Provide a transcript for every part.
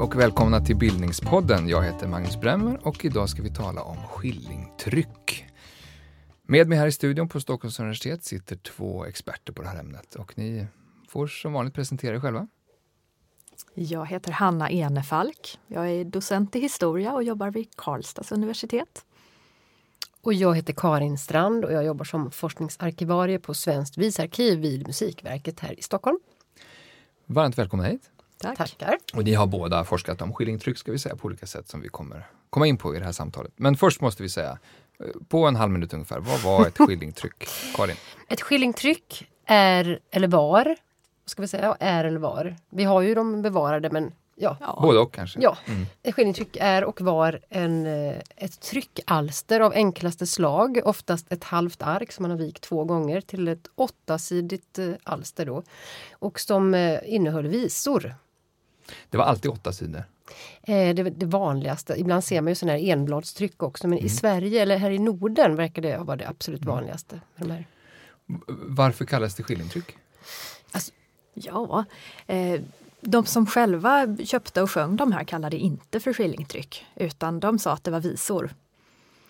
och välkomna till Bildningspodden. Jag heter Magnus Bremmer och idag ska vi tala om skillingtryck. Med mig här i studion på Stockholms universitet sitter två experter på det här ämnet och ni får som vanligt presentera er själva. Jag heter Hanna Enefalk. Jag är docent i historia och jobbar vid Karlstads universitet. Och jag heter Karin Strand och jag jobbar som forskningsarkivarie på Svenskt visarkiv vid Musikverket här i Stockholm. Varmt välkomna hit. Tack. Tackar. Och ni har båda forskat om skillingtryck ska vi säga på olika sätt som vi kommer komma in på i det här samtalet. Men först måste vi säga, eh, på en halv minut ungefär, vad var ett skillingtryck? Karin? Ett skillingtryck är, eller var, ska vi säga, är eller var. Vi har ju de bevarade men Ja. ja. Både och kanske? Ja. Mm. Ett skillingtryck är och var en, eh, ett tryckalster av enklaste slag. Oftast ett halvt ark som man har vikt två gånger till ett åttasidigt eh, alster. Då, och som innehöll visor. Det var alltid åtta sidor? Eh, det, det vanligaste. Ibland ser man ju sådana här enbladstryck också men mm. i Sverige eller här i Norden verkar det vara det absolut mm. vanligaste. De här. Varför kallas det skillingtryck? Alltså, ja, eh, de som själva köpte och sjöng de här kallade det inte för skillingtryck utan de sa att det var visor.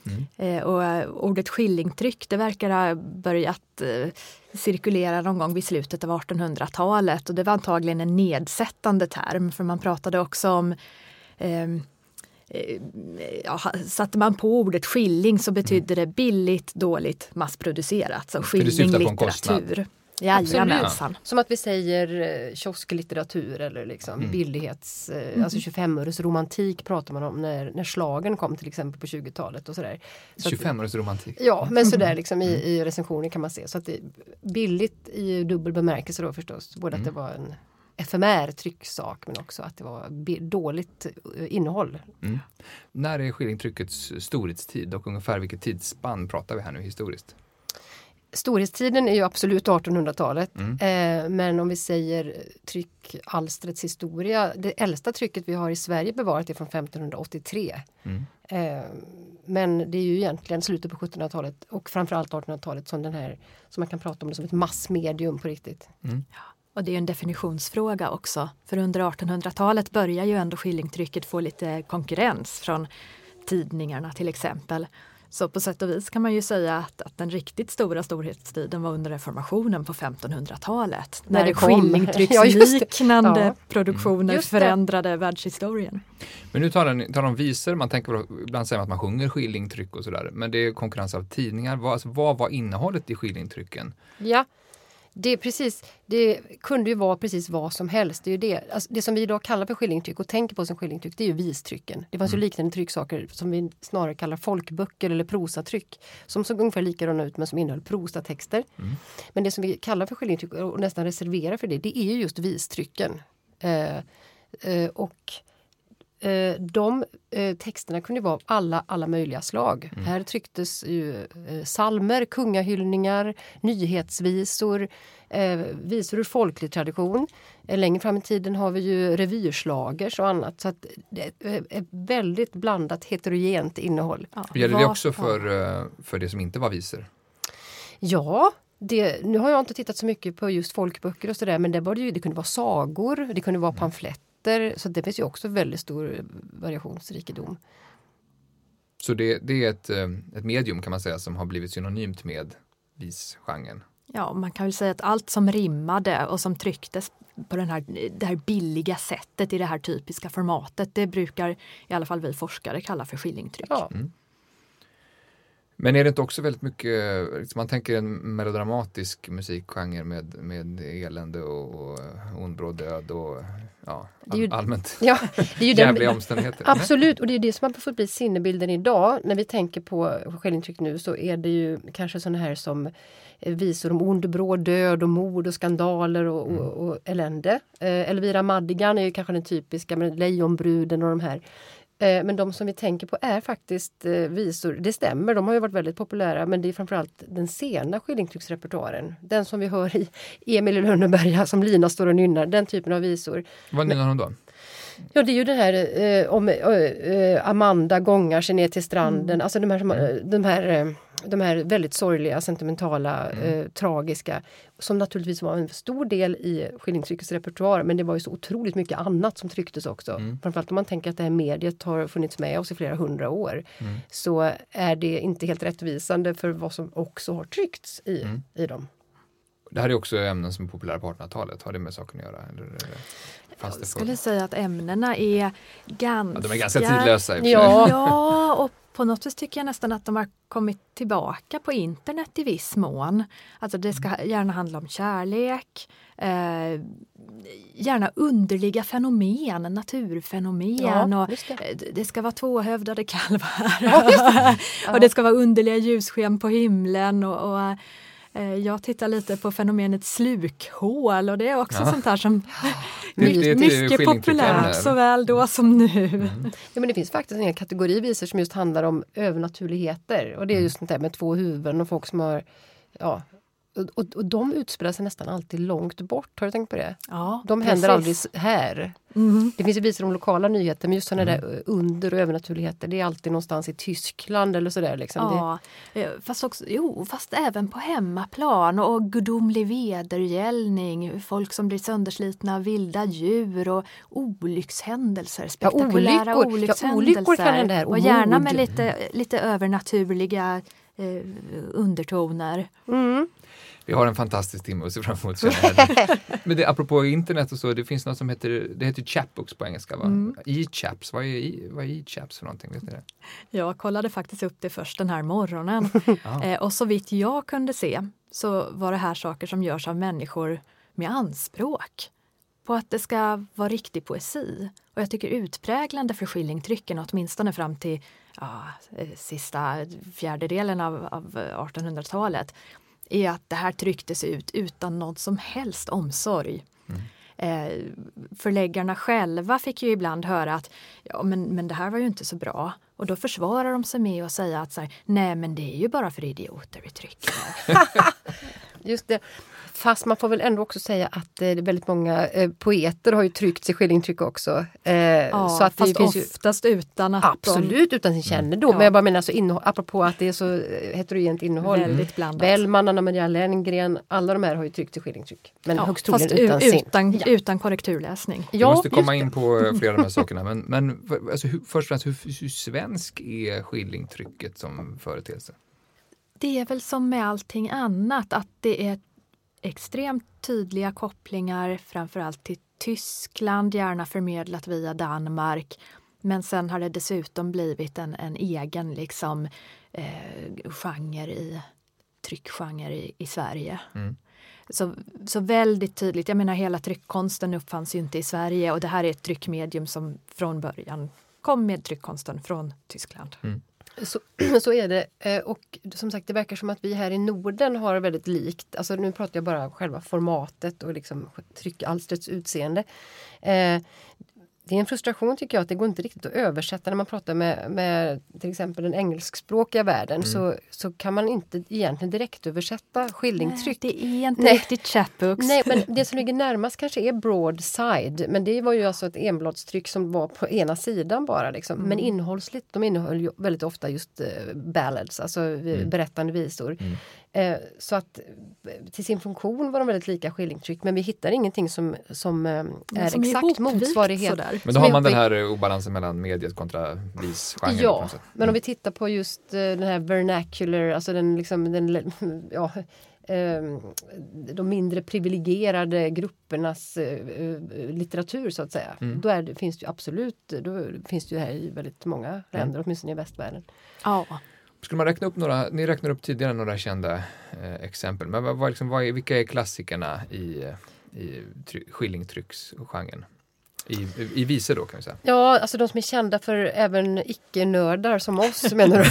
Mm. Eh, och eh, ordet skillingtryck det verkar ha börjat eh, cirkulera någon gång vid slutet av 1800-talet och det var antagligen en nedsättande term för man pratade också om ehm, eh, ja, satte man på ordet skilling så betydde det billigt, dåligt, massproducerat. Så skilling litteratur. Jajamensan. Som att vi säger eh, kiosklitteratur eller liksom mm. billighets, mm. alltså 25 öres romantik pratar man om när, när slagen kom till exempel på 20-talet och sådär. Så 25 öres romantik? Ja, men sådär liksom i, mm. i recensioner kan man se. Så att det, billigt i dubbel bemärkelse då förstås. Både att det mm. var en efemär trycksak men också att det var dåligt eh, innehåll. Mm. När är skillingtryckets storhetstid och ungefär vilket tidsspann pratar vi här nu historiskt? Storhetstiden är ju absolut 1800-talet. Mm. Eh, men om vi säger tryckalstrets historia. Det äldsta trycket vi har i Sverige bevarat är från 1583. Mm. Eh, men det är ju egentligen slutet på 1700-talet och framförallt 1800-talet som den här som man kan prata om det som ett massmedium på riktigt. Mm. Ja. Och det är en definitionsfråga också. För under 1800-talet börjar ju ändå skillingtrycket få lite konkurrens från tidningarna till exempel. Så på sätt och vis kan man ju säga att, att den riktigt stora storhetstiden var under reformationen på 1500-talet. När, när det skillingtrycksliknande ja, produktioner mm. förändrade världshistorien. Men nu talar ni talar om visor, man tänker ibland säger man att man sjunger skillingtryck och sådär. Men det är konkurrens av tidningar. Vad, alltså, vad var innehållet i skillingtrycken? Ja, det, precis, det kunde ju vara precis vad som helst. Det, är det. Alltså, det som vi idag kallar för skillingtryck och tänker på som skillingtryck det är ju vistrycken. Det fanns mm. ju liknande trycksaker som vi snarare kallar folkböcker eller prosatryck. Som såg ungefär likadana ut men som innehöll prosatexter. Mm. Men det som vi kallar för skillingtryck och nästan reserverar för det, det är ju just vistrycken. Eh, eh, och de eh, texterna kunde vara av alla, alla möjliga slag. Mm. Här trycktes ju eh, salmer, kungahyllningar, nyhetsvisor, visor ur folklig tradition. längre fram i tiden har vi ju revyrslagers och annat. Så att det är ett väldigt blandat heterogent innehåll. Ja, Gäller det också för, för det som inte var visor? Ja, det, nu har jag inte tittat så mycket på just folkböcker och sådär men det, var det, ju, det kunde vara sagor, det kunde vara pamfletter rätter. Så det finns ju också väldigt stor variationsrikedom. Så det, det är ett, eh, ett medium kan man säga som har blivit synonymt med visgenren? Ja, man kan väl säga att allt som rimmade och som trycktes på den här, det här billiga sättet i det här typiska formatet, det brukar i alla fall vi forskare kalla för skillingtryck. Ja. Mm. Men är det inte också väldigt mycket, liksom man tänker en melodramatisk musikgenre med, med elände och, och ondbråd död och ja, all, ju, allmänt ja, det är ju jävliga den, omständigheter. Absolut, och det är det som har fått bli sinnebilden idag. När vi tänker på självintryck nu så är det ju kanske sådana här som visor om ond, bråd död och mord och skandaler och, mm. och, och elände. Eh, Elvira Madigan är ju kanske den typiska med Lejonbruden och de här Eh, men de som vi tänker på är faktiskt eh, visor. Det stämmer, de har ju varit väldigt populära men det är framförallt den sena skillingtrycksrepertoaren. Den som vi hör i Emil i Lönneberga som Lina står och nynnar, den typen av visor. Vad nynnar hon då? Ja det är ju det här eh, om eh, Amanda gångar sig ner till stranden, mm. alltså de här, de här de här väldigt sorgliga, sentimentala, Mm. eh, tragiska. Som naturligtvis var en stor del i skillingtryckets repertoar men det var ju så otroligt mycket annat som trycktes också. Mm. Framförallt om man tänker att det här mediet har funnits med oss i flera hundra år. Mm. Så är det inte helt rättvisande för vad som också har tryckts i, Mm. i dem. Det här är också ämnen som är populära på 1800-talet. Har det med saken att göra? Eller, Jag skulle säga att ämnena är ganska... ja, de är ganska tidlösa. Ja. Ja, och på något vis tycker jag nästan att de har kommit tillbaka på internet i viss mån. Alltså det ska gärna handla om kärlek, eh, gärna underliga fenomen, naturfenomen. Ja, och det. eh, det ska vara tvåhövdade kalvar. Ja, det. Ja. och det ska vara underliga ljussken på himlen. och, och jag tittar lite på fenomenet slukhål och det är också Ja. sånt här som Det- det mycket populärt såväl då som nu. Ja, men det finns faktiskt en hel kategori visor som just handlar om övernaturligheter. Och det är just sånt där med två huvuden och folk som har... Ja, och, och, de utspelar sig nästan alltid långt bort. Har du tänkt på det? Ja, De händer precis. aldrig här. Mhm. Det finns ju visor om lokala nyheter men just sådana där eh, under och övernaturligheter det är alltid någonstans i Tyskland eller sådär. Liksom. Ja, eh, fast, också, jo, fast även på hemmaplan och gudomlig vedergällning, folk som blir sönderslitna av vilda djur och olyckshändelser, spektakulära olyckor. Ja, olyckshändelser. olyckor kan hända här, och och gärna med lite, lite övernaturliga eh, undertoner. mm. Vi har en fantastisk timme att se fram emot. Men det, apropå internet och så, det finns något som heter, det heter chapbooks på engelska va? Mm. E-chaps, vad är, vad är e-chaps för någonting? Vet ni det? Jag kollade faktiskt upp det först den här morgonen. Eh, och så vitt jag kunde se så var det här saker som görs av människor med anspråk på att det ska vara riktig poesi. Och jag tycker utpräglande för skillingtrycken, åtminstone fram till ja, eh, sista fjärdedelen av, av 1800-talet, är att det här trycktes ut utan någon som helst omsorg. Eh, förläggarna själva fick ju ibland höra att ja, men, men det här var ju inte så bra. Och då försvarar de sig med att säga att så här, nej men det är ju bara för idioter vi trycker. Just det. Fast man får väl ändå också säga att eh, det är väldigt många eh, poeter har ju tryckt i skillingtryck också. Eh, Ja, så att fast det finns ju, oftast utan att Absolut utan sin kännedom. Ja. Men jag bara menar alltså innehåll, apropå att det är så eh, heterogent de innehåll. väldigt blandat. Bellman, Anna Maria Lenngren, alla de här har ju tryckt i skillingtryck. Men ja, högst fast troligen utan sin. utan, Ja. utan korrekturläsning. Vi Ja, måste komma in på eh, flera av de här sakerna. Men, men alltså, hur, först och främst, hur, hur svensk är skillingtrycket som företeelse? Det är väl som med allting annat att det är extremt tydliga kopplingar framförallt till Tyskland, gärna förmedlat via Danmark. Men sen har det dessutom blivit en, en egen liksom, eh, genre i, tryckgenre i, i Sverige. Mm. Så, så väldigt tydligt, jag menar hela tryckkonsten uppfanns ju inte i Sverige och det här är ett tryckmedium som från början kom med tryckkonsten från Tyskland. Så, så är det. Eh, och som sagt, det verkar som att vi här i Norden har väldigt likt. Alltså nu pratar jag bara om själva formatet och liksom tryckalstrets utseende. Eh, det är en frustration tycker jag att det går inte riktigt att översätta när man pratar med, med till exempel den engelskspråkiga världen så, så kan man inte egentligen direkt översätta skillingtryck. Nej, det är inte Nej. riktigt chapbooks. Nej, men det som ligger närmast kanske är broadside. Men det var ju alltså ett enbladstryck som var på ena sidan bara. Liksom. Men innehållsligt, de innehöll väldigt ofta just eh, ballads, alltså eh, berättande visor. Eh, så att eh, till sin funktion var de väldigt lika skillingtryck men vi hittar ingenting som, som eh, är som exakt ihopvikt motsvarighet. sådär. Men Som då har man den här eh, obalansen mellan mediet kontra visgenren. Ja, men om vi tittar på just eh, den här vernacular, alltså den liksom den, ja, eh, de mindre privilegierade gruppernas eh, litteratur så att säga. Mm. Då är det, finns det ju absolut, då finns det ju här i väldigt många länder, åtminstone i västvärlden. Ja. Skulle man räkna upp några, ni räknar upp tidigare några kända eh, exempel, men vad, vad, liksom, vad är, vilka är klassikerna i, i try, skillingtrycksgenren? I, I visor då kan vi säga. Ja, alltså de som är kända för även icke-nördar som oss menar du?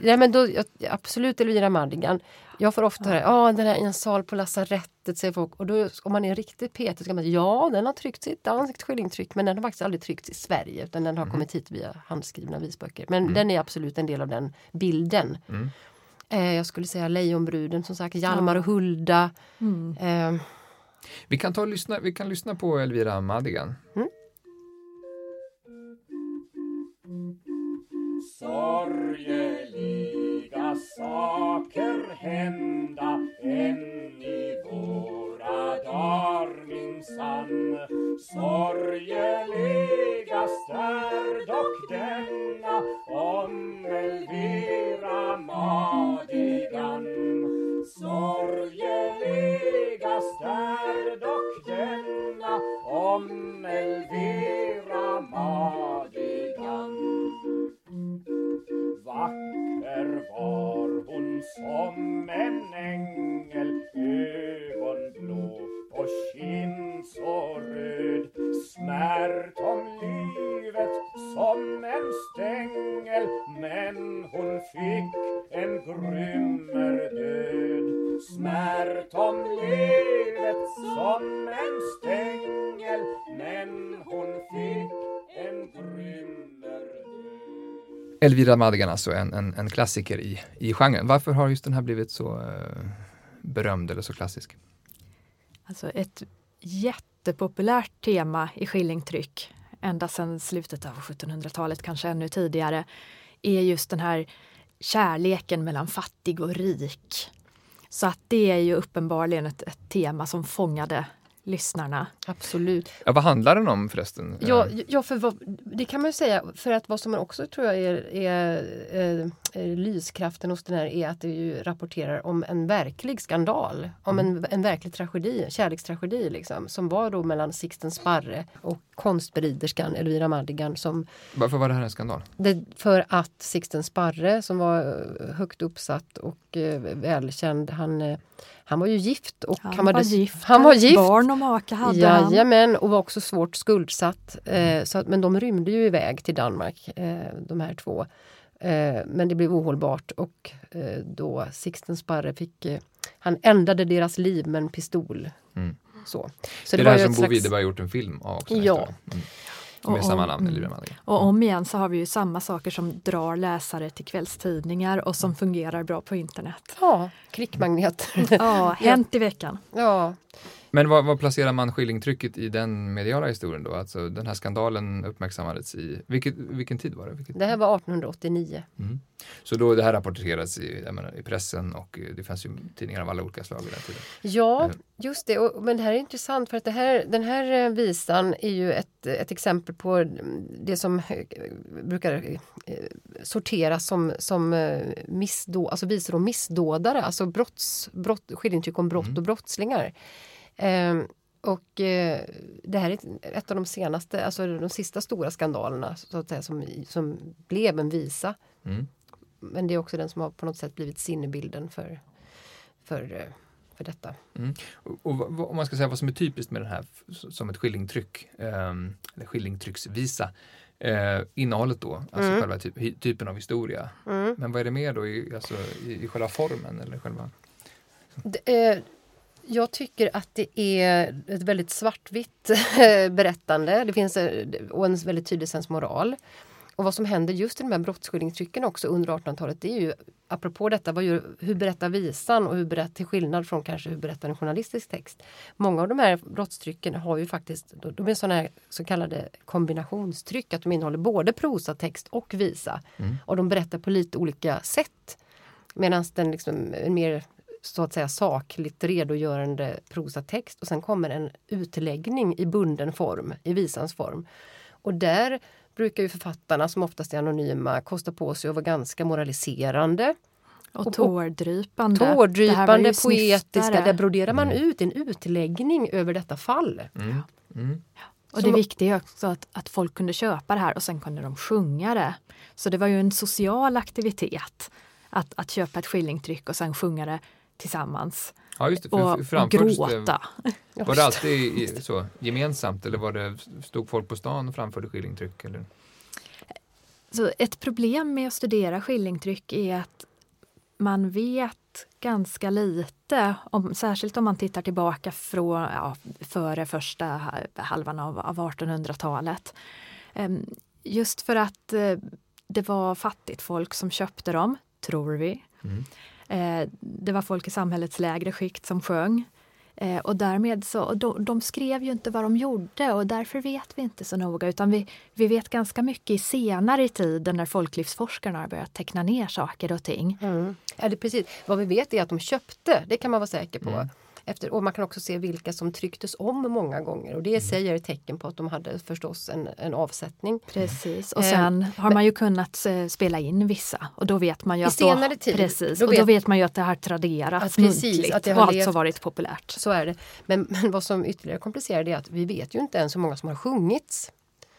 ja, men då, absolut Elvira Madigan. Jag får ofta höra, ja den här En sal på lasarettet säger folk. Och då, om man är riktigt petig så kan man säga, ja den har tryckts i ett danskt skillingtryck men den har faktiskt aldrig tryckts i Sverige utan den har kommit hit via handskrivna visböcker. Men den är absolut en del av den bilden. Mm. Eh, jag skulle säga Lejonbruden som sagt, Hjalmar Ja. och Hulda. Mm. Eh, Vi kan, ta och lyssna, vi kan lyssna på Elvira Madigan saker hända än i våra dar minsann. Sorgeligast är dock denna om Elvira Madigan. Sorgeligast är dock denna om Elvira Madigan alltså, en, en, en klassiker i, i genren. Varför har just den här blivit så eh, berömd eller så klassisk? Alltså ett jättepopulärt tema i skillingtryck ända sedan slutet av 1700-talet, kanske ännu tidigare, är just den här kärleken mellan fattig och rik. Så att det är ju uppenbarligen ett, ett tema som fångade lyssnarna. Absolut. Ja, vad handlar den om förresten? Ja, Eh, ja för vad, det kan man ju säga. För att vad som också tror jag är, är, är, är lyskraften hos den här är att det ju rapporterar om en verklig skandal. Om en, en verklig tragedi, kärlekstragedi liksom. Som var då mellan Sixten Sparre och konstberiderskan Elvira Madigan som Varför var det här en skandal? det, för att Sixten Sparre som var eh, högt uppsatt och eh, välkänd, han, eh, han var ju gift. Och Han, han, var, dess- gift, Han var gift. barn och maka hade han. Jajamän, och var också svårt skuldsatt. Eh, så att, men de rymde ju iväg till Danmark, eh, de här två. Eh, men det blev ohållbart och eh, då Sixten Sparre fick... Eh, han ändade deras liv med en pistol. Mm. Så. Så det är det var här ju som Bo Widerberg gjort en film av också. Ja. nästa Mm. Med Och samma om- namn, mm. Elvira Madigan. Och om igen så har vi ju samma saker som drar läsare till kvällstidningar och som fungerar bra på internet. Ja, klickmagnet. Ja, hänt i veckan. ja, Men vad, vad placerar man skillingtrycket i den mediala historien då? Alltså den här skandalen uppmärksammades i, vilket, vilken tid var det? Vilket, det här var 1889. Mm. Så då det här rapporterades i, menar, i pressen och eh, det fanns ju tidningar av alla olika slag i den tiden. Ja, Mm. just det. Och, men det här är intressant för att här, den här eh, visan är ju ett, ett exempel på det som eh, brukar eh, sorteras som, som eh, missdå, alltså visor om missdådare, alltså brotts, brott, skillingtryck om brott Mm. och brottslingar. Ehm, och eh, det här är ett- av de senaste, alltså de sista stora skandalerna så att säga, som, som blev en visa. Mm. Men det är också den som har på något sätt blivit sinnebilden för, för, eh, för detta. Och, och om man ska säga vad som är typiskt med den här som ett skillingtryck, ehm, eller skillingtrycksvisa, eh, innehållet då, alltså Mm. själva hi- typen av historia. Mm. Men vad är det mer då i, alltså, i, i själva formen eller själva? Det, eh, jag tycker att det är ett väldigt svartvitt berättande. Det finns eh, och en väldigt tydlig sensmoral. Och vad som händer just i de här brottsskildringstrycken också under 1800-talet det är ju apropå detta, vad gör, hur berättar visan och hur berättar, till skillnad från kanske hur berättar en journalistisk text. Många av de här brottstrycken har ju faktiskt, de- är sådana här så kallade kombinationstryck, att de innehåller både prosatext och visa. Mm. Och de berättar på lite olika sätt. Medan den liksom mer så att säga sakligt redogörande prosatext och sen kommer en utläggning i bunden form, i visans form. Och där brukar ju författarna, som oftast är anonyma, kosta på sig att vara ganska moraliserande. Och Och- tårdrypande. Tårdrypande, poetiska, snyftare. där broderar man ut en utläggning över detta fall. Mm. Mm. Och det viktiga är också att, att folk kunde köpa det här och sen kunde de sjunga det. Så det var ju en social aktivitet att, att köpa ett skillingtryck och sen sjunga det tillsammans. Ja just det, Och, för och framfördes det, gråta. var det alltid så, gemensamt eller var det, stod folk på stan och framförde skillingtryck? Eller? Så ett problem med att studera skillingtryck är att man vet ganska lite, om, särskilt om man tittar tillbaka från ja, före första halvan av, av 1800-talet. Ehm, Just för att eh, det var fattigt folk som köpte dem, tror vi. Mm. Eh, Det var folk i samhällets lägre skikt som sjöng. Eh, Och därmed så, och de, de skrev ju inte vad de gjorde och därför vet vi inte så noga utan vi, vi vet ganska mycket i senare i tiden när folklivsforskarna har börjat teckna ner saker och ting. Mm. Ja, det precis. Vad vi vet är att de köpte, det kan man vara säker på. Mm. Efter, och man kan också se vilka som trycktes om många gånger och det Mm. är ett tecken på att de hade förstås en, en avsättning. Precis. Och Eh, sen har man ju kunnat eh, spela in vissa och då vet man ju att då, tid, precis, då och då vet- vet man ju att det har traderats Att precis, muntligt att det och har alltså varit populärt. Så är det. Men, men vad som ytterligare komplicerar det är att vi vet ju inte ens hur många som har sjungits.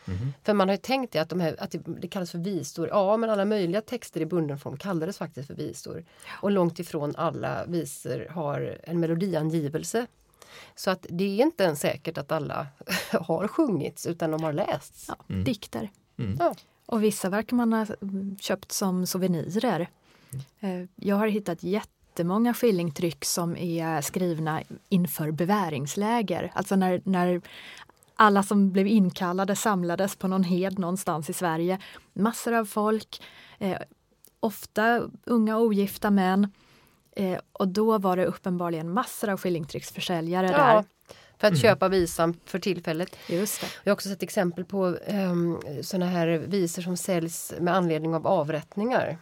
Mhm. För man har ju tänkt det att, de här, att det, kallas för visor. Ja, men alla möjliga texter i bunden form kallades faktiskt för visor. Och långt ifrån alla visor har en melodiangivelse. Så att det är inte ens säkert att alla har sjungits utan de har lästs. Ja, Mm. Dikter. Mm. Ja. Och vissa verkar man ha mm, köpt som souvenirer. Eh, Jag har hittat jättemånga skillingtryck som är skrivna inför beväringsläger. Alltså när, när alla som blev inkallade samlades på någon hed någonstans i Sverige. Massor av folk, eh, ofta unga ogifta män. Eh, och då var det uppenbarligen massor av skillingtrycksförsäljare Ja, där. för att köpa visan för tillfället. Just det. Jag har också sett exempel på um, såna här visor som säljs med anledning av avrättningar.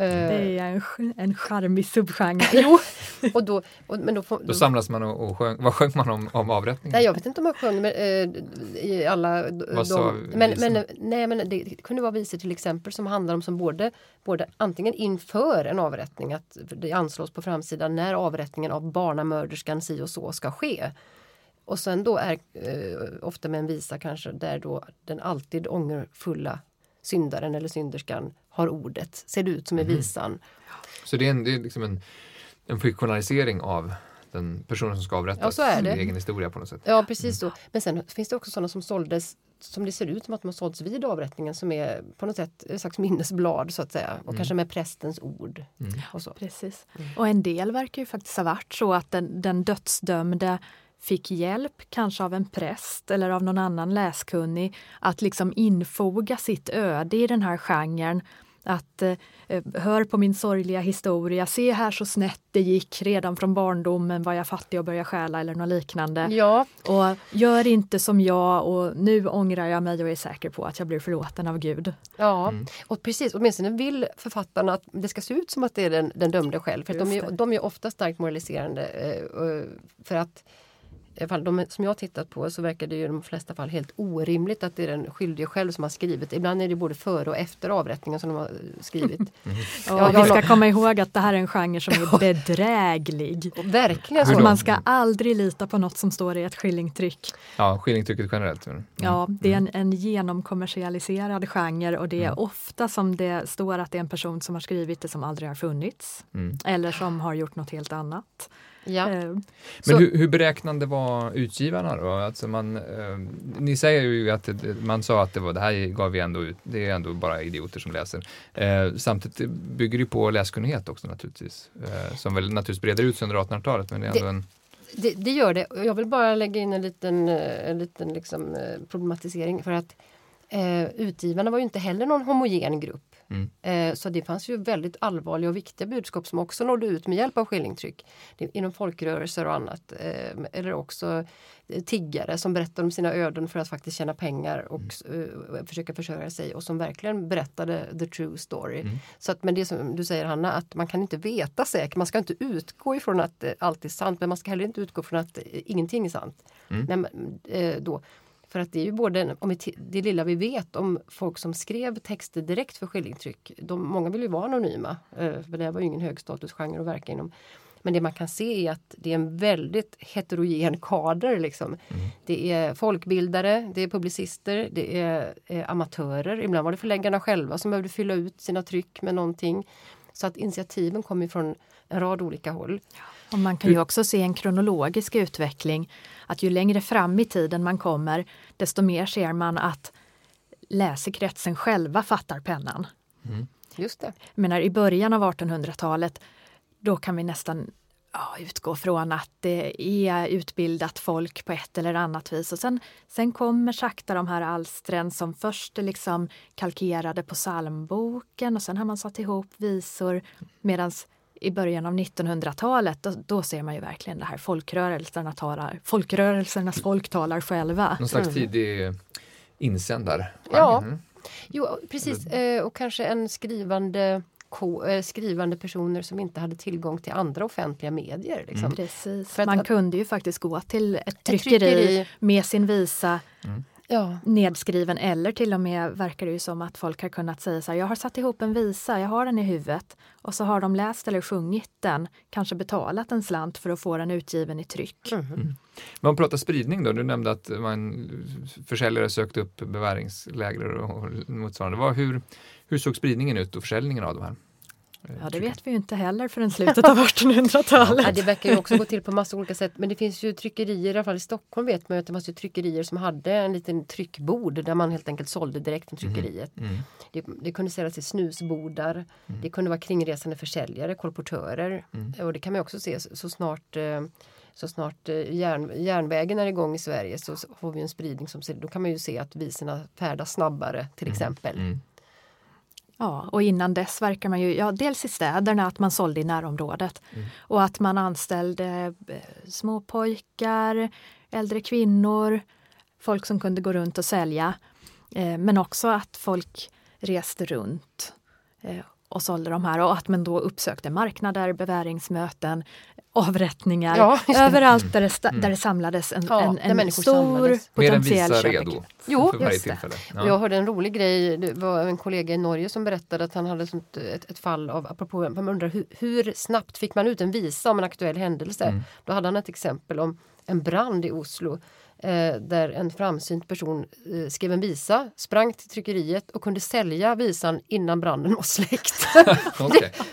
Eh, Det är en, en charmig subgenre. Jo, och då, och, men då, får, Då samlas man och, och sjöng, vad sjöng man om, om avrättningen? Nej, jag vet inte om jag sjöng men, eh, i alla Vad de, men, men, nej, men det kunde vara visor till exempel som handlar om som både, både antingen inför en avrättning, att det anslås på framsidan när avrättningen av barnamörderskan si och så ska ske. Och sen då är eh, ofta med en visa kanske där då den alltid ångerfulla syndaren eller synderskan har ordet, ser det ut som i Mhm. visan. Så det är, en, det är liksom en, en fiktionalisering av den personen som ska avrättas. Ja. Sin egen historia på något sätt. Ja precis så. Men sen finns det också sådana som såldes som det ser ut som att de har sålts vid avrättningen som är på något sätt ett slags minnesblad så att säga och kanske med prästens ord. Och så. Precis. Och en del verkar ju faktiskt ha varit så att den, den dödsdömde fick hjälp, kanske av en präst eller av någon annan läskunnig, att liksom infoga sitt öde i den här genren. Att eh, hör på min sorgliga historia, se här så snett det gick redan från barndomen var jag fattig och började stjäla eller något liknande. Ja, Och gör inte som jag och nu ångrar jag mig och är säker på att jag blir förlåten av Gud. ja. och precis. Åtminstone vill författarna att det ska se ut som att det är den, den dömde själv. För att de, är, de är ofta starkt moraliserande. Eh, eh, för att i alla fall de som jag har tittat på så verkar det ju i de flesta fall helt orimligt att det är den skyldige själv som har skrivit. Ibland är det både före och efter avrättningen som de har skrivit. Och Ja, vi jag- ska komma ihåg att det här är en genre som är bedräglig. Verkligen Hur så. Man ska aldrig lita på något som står i ett skillingtryck. Ja, skillingtrycket generellt. Mm. Ja, det är en, en genomkommersialiserad genre och det är ofta som det står att det är en person som har skrivit det som aldrig har funnits. Mm. Eller som har gjort något helt annat. Ja. Eh, Men Så- hur, hur beräknande var utgivarna då? Alltså man, eh, ni säger ju att man sa att det, var, det här gav vi ändå ut, det är ändå bara idioter som läser. Eh, samtidigt bygger det ju på läskunnighet också naturligtvis. Eh, som väl naturligtvis breder ut sig under 1800-talet men det är ändå Det- en Det, det gör det. Jag vill bara lägga in en liten, eh, en liten liksom, eh, problematisering för att eh, utgivarna var ju inte heller någon homogen grupp. Mm. Eh, så det fanns ju väldigt allvarliga och viktiga budskap som också nådde ut med hjälp av skillingtryck. Inom folkrörelser och annat. Eh, eller också eh, tiggare som berättade om sina öden för att faktiskt tjäna pengar och eh, försöka försörja sig och som verkligen berättade the true story. Så att, men det som du säger Hanna, att man kan inte veta säkert, man ska inte utgå ifrån att allt är sant men man ska heller inte utgå från att ingenting är sant. Nej, men, då. För att det är ju både, om det lilla vi vet om folk som skrev texter direkt för skillingtryck, de, många vill ju vara anonyma, eh, för det var ju ingen högstatusgenre att verka inom. Men det man kan se är att det är en väldigt heterogen kader. Liksom. Det är folkbildare, det är publicister, det är eh, amatörer. Ibland var det förläggarna själva som behövde fylla ut sina tryck med någonting. Så att initiativen kommer från en rad olika håll. Och man kan ju också se en kronologisk utveckling. Att ju längre fram i tiden man kommer, desto mer ser man att läsekretsen själva fattar pennan. Just det. Menar, I början av 1800-talet, då kan vi nästan ja, utgå från att det är utbildat folk på ett eller annat vis. Och sen, sen kommer sakta de här alstren som först är liksom kalkerade på psalmboken och sen har man satt ihop visor. Medan i början av 1900-talet, då, då ser man ju verkligen det här folkrörelserna talar, folkrörelsernas folk talar själva. någon slags tidig insändare. Ja. Mm. Jo, precis. Eh, och kanske en skrivande, eh, skrivande personer som inte hade tillgång till andra offentliga medier. Liksom. Precis. För att- Man att- kunde ju faktiskt gå till ett tryckeri, tryckeri. med sin visa Ja. nedskriven eller till och med verkar det ju som att folk har kunnat säga så här, jag har satt ihop en visa, jag har den i huvudet och så har de läst eller sjungit den, kanske betalat en slant för att få den utgiven i tryck. Mm. Men om pratar spridning då, du nämnde att man, försäljare sökte upp beväringsläger och motsvarande. Hur, hur såg spridningen ut och försäljningen av de här? Ja, det vet vi ju inte heller förrän slutet av 1800-talet. Ja, det verkar ju också gå till på massa olika sätt. Men det finns ju tryckerier, i alla fall i Stockholm vet man ju att det fanns ju tryckerier som hade en liten tryckbord där man helt enkelt sålde direkt från tryckeriet. Mm. Det, det kunde säljas i snusbodar. Det kunde vara kringresande försäljare, kolportörer. Och det kan man också se så, snart eh, så snart eh, järn, järnvägen är igång i Sverige så så får vi en spridning som ser, då kan man ju se att visorna färdas snabbare till exempel. Mm. Ja, och innan dess verkar man ju, ja dels i städerna att man sålde i närområdet och att man anställde eh, små pojkar, äldre kvinnor, folk som kunde gå runt och sälja. Eh, men också att folk reste runt eh, och sålde de här och att man då uppsökte marknader, beväringsmöten, avrättningar. Ja. Överallt där det, sta- där det samlades en, Ja, en, en människor stor samlades. En potentiell köpare. Jo, just det. Och Jag hörde en rolig grej, det var en kollega i Norge som berättade att han hade sånt, ett, ett fall av, apropå, man undrar hur, hur snabbt fick man ut en visa om en aktuell händelse? Mm. Då hade han ett exempel om en brand i Oslo där en framsynt person eh, skrev en visa, sprang till tryckeriet och kunde sälja visan innan branden var släckt.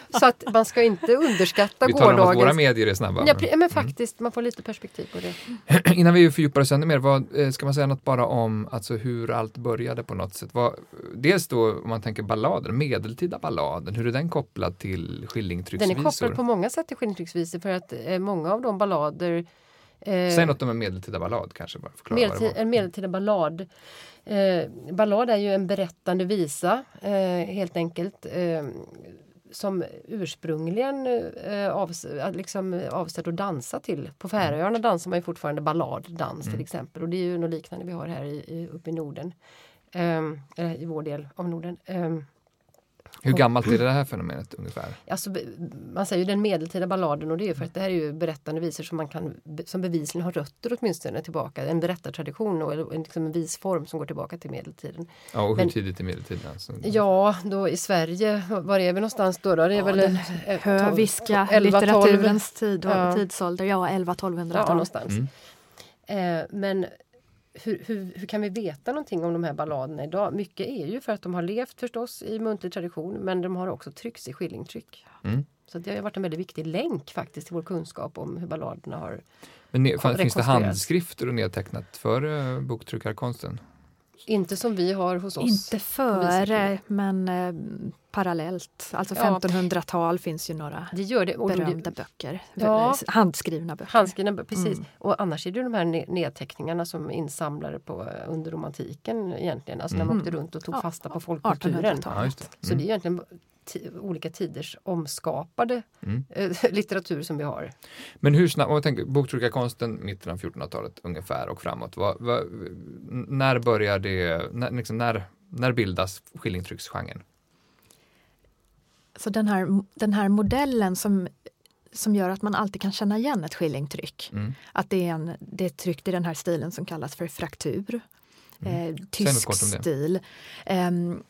Så att man ska inte underskatta Vi talar om att våra gårdagens... medier är snabba. Ja, men faktiskt, man får lite perspektiv på det. Innan vi fördjupar oss ännu mer, vad, eh, ska man säga något bara om alltså, hur allt började på något sätt? Vad, dels då om man tänker ballader, medeltida balladen, hur är den kopplad till Den är skillingtrycksvisor? kopplad på många sätt till skilningsvisor för att eh, många av de ballader eh, Säg något om en medeltida ballad kanske, bara förklara en medeltida ballad. Eh, ballad är ju en berättande visa eh, helt enkelt. Eh, som ursprungligen eh, avs liksom avsedd att dansa till. På Färöarna dansar man ju fortfarande balladdans till exempel och det är ju något liknande vi har här i, i, uppe i Norden. Eh, i vår del av Norden. Hur gammalt är det här fenomenet ungefär? Alltså, man säger ju den medeltida balladen och det är ju för att det här är ju berättande visor som man kan som bevisligen har rötter åtminstone tillbaka. En berättartradition och en, liksom en visform som går tillbaka till medeltiden. Ja, och hur Men- tidigt i medeltiden? Alltså, Ja, då i Sverige, var är vi någonstans då? då? Det är Ja, väl den eh, Höviska 11, 12. litteraturens tid och Ja. tidsålder, ja 11-1200-tal. Ja, någonstans. Mm. Eh, men hur, hur, hur kan vi veta någonting om de här balladerna idag? Mycket är ju för att de har levt förstås i muntlig tradition men de har också tryckts i skillingtryck. Mm. Så det har varit en väldigt viktig länk faktiskt till vår kunskap om hur balladerna har Men ne- finns det handskrifter och nedtecknat för uh, boktryckarkonsten? Inte som vi har hos oss. Inte före, men eh, parallellt. Alltså Ja. 1500-tal finns ju några Det gör det. Och berömda böcker. Ja. Handskrivna böcker. Handskrivna, precis. Mm. Och annars är det ju de här ne- nedteckningarna som insamlare på, eh, under romantiken egentligen. Alltså när man Mm. åkte runt och tog Ja, fasta på folkkulturen. 1800-tal. Ja, det. Så det är egentligen ti- olika tiders omskapade Mm. eh, litteratur som vi har. Men hur snabbt, om man tänker boktryckarkonsten mitten av 1400-talet ungefär och framåt. Vad, vad, när börjar det, när, liksom, när, när bildas skillingtrycksgenren? Så den här, den här modellen som, som gör att man alltid kan känna igen ett skillingtryck. Mm. Att det är, en, det är tryckt i den här stilen som kallas för fraktur. Eh, något tysk stil. Ehm,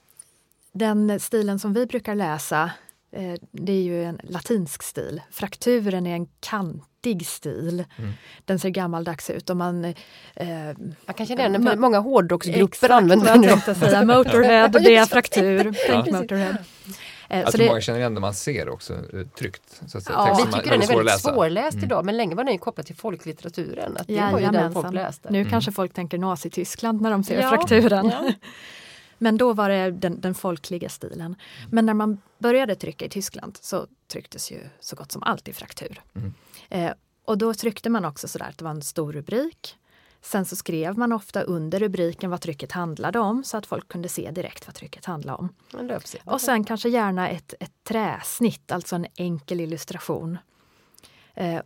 den stilen som vi brukar läsa eh, det är ju en latinsk stil. Frakturen är en kantig stil. Mm. Den ser gammaldags ut och man... Eh, Jag kan känna igen den, många hårdrocksgrupper exakt använder den. jag tänkte säga. Motorhead, det är fraktur. Ja. Motorhead. Eh, Att så det... många känner igen det man ser också eh, tryckt. Så att säga. Ja. Vi man- tycker den är väldigt läsa. svårläst Mm. idag men länge var den ju kopplad till folklitteraturen. Att det var ju den folk läste. Nu Mm. kanske folk tänker Nazityskland när de ser Ja, frakturen. ja. Men då var det den, den folkliga stilen. Men när man började trycka i Tyskland så trycktes ju så gott som allt i fraktur. Mm. Eh, och då tryckte man också sådär att det var en stor rubrik. Sen så skrev man ofta under rubriken vad trycket handlade om så att folk kunde se direkt vad trycket handlade om. Och sen kanske gärna ett, ett träsnitt, alltså en enkel illustration. Eh,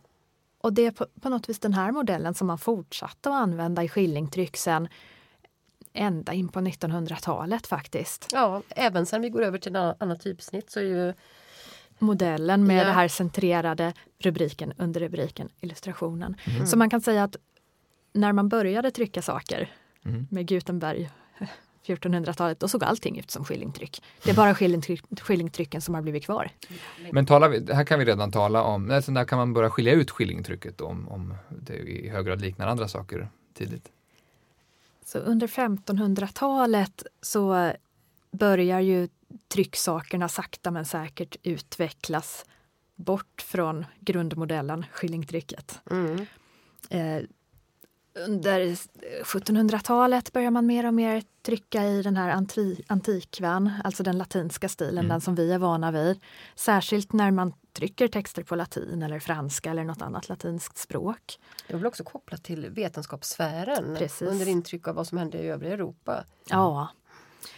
och det är på, på något vis den här modellen som man fortsatte att använda i skillingtryck sen ända in på 1900-talet faktiskt. Ja, även sen vi går över till en annan, typsnitt så är ju Modellen med Ja. det här centrerade rubriken, under rubriken, illustrationen. Mm. Så man kan säga att när man började trycka saker Mm. med Gutenberg 1400-talet, då såg allting ut som skillingtryck. Det är bara skillingtryck, skillingtrycken som har blivit kvar. Men talar vi, här kan vi redan tala om, alltså där kan man börja skilja ut skillingtrycket om, om det i hög grad liknar andra saker tidigt. Så under 1500-talet så börjar ju trycksakerna sakta men säkert utvecklas bort från grundmodellen, skillingtrycket. Mm. Eh, under 1700-talet börjar man mer och mer trycka i den här anti antikvan, alltså den latinska stilen, Mm. den som vi är vana vid. Särskilt när man trycker texter på latin eller franska eller något annat latinskt språk. Det var väl också kopplat till vetenskapssfären Precis. under intryck av vad som hände i övriga Europa. Ja.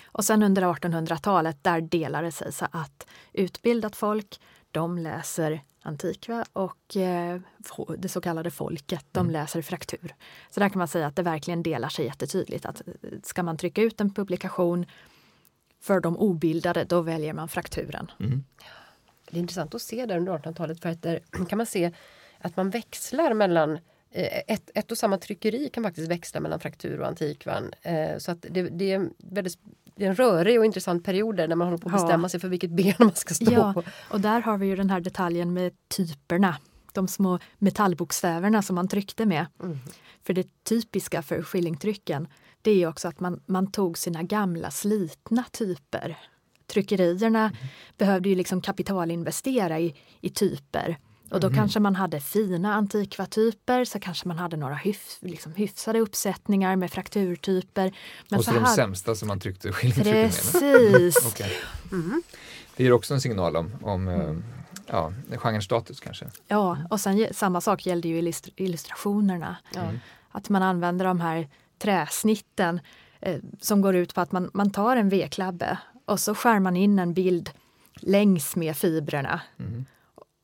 Och sen under 1800-talet, där delar det sig så att utbildat folk, de läser antikva och eh, det så kallade folket, de läser fraktur. Så där kan man säga att det verkligen delar sig jättetydligt. Att eh, ska man trycka ut en publikation för de obildade, då väljer man frakturen. Mm. Det är intressant att se där under 1800-talet för att där kan man se att man växlar mellan eh, ett, ett och samma tryckeri kan faktiskt växla mellan fraktur och antikvan. Eh, Så att det, det, är väldigt, det är en rörig och intressant period där när man håller på att Ja. bestämma sig för vilket ben man ska stå Ja, på. och där har vi ju den här detaljen med typerna. De små metallbokstäverna som man tryckte med. Mm. För det typiska för skillingtrycken det är också att man, man tog sina gamla slitna typer. Tryckerierna behövde ju liksom kapitalinvestera i, i typer. Och då kanske man hade fina antikvatyper, så kanske man hade några hyf, liksom hyfsade uppsättningar med frakturtyper. Men och så, de här- sämsta som man tryckte skillingtrycken med. Precis! Okej. Mm. Det ger också en signal om, om eh, ja, genrens status kanske. Ja, och sen samma sak gällde ju illustr- illustrationerna. Ja. Att man använder de här träsnitten eh, som går ut på att man, man tar en vedklabbe och så skär man in en bild längs med fibrerna. Mm.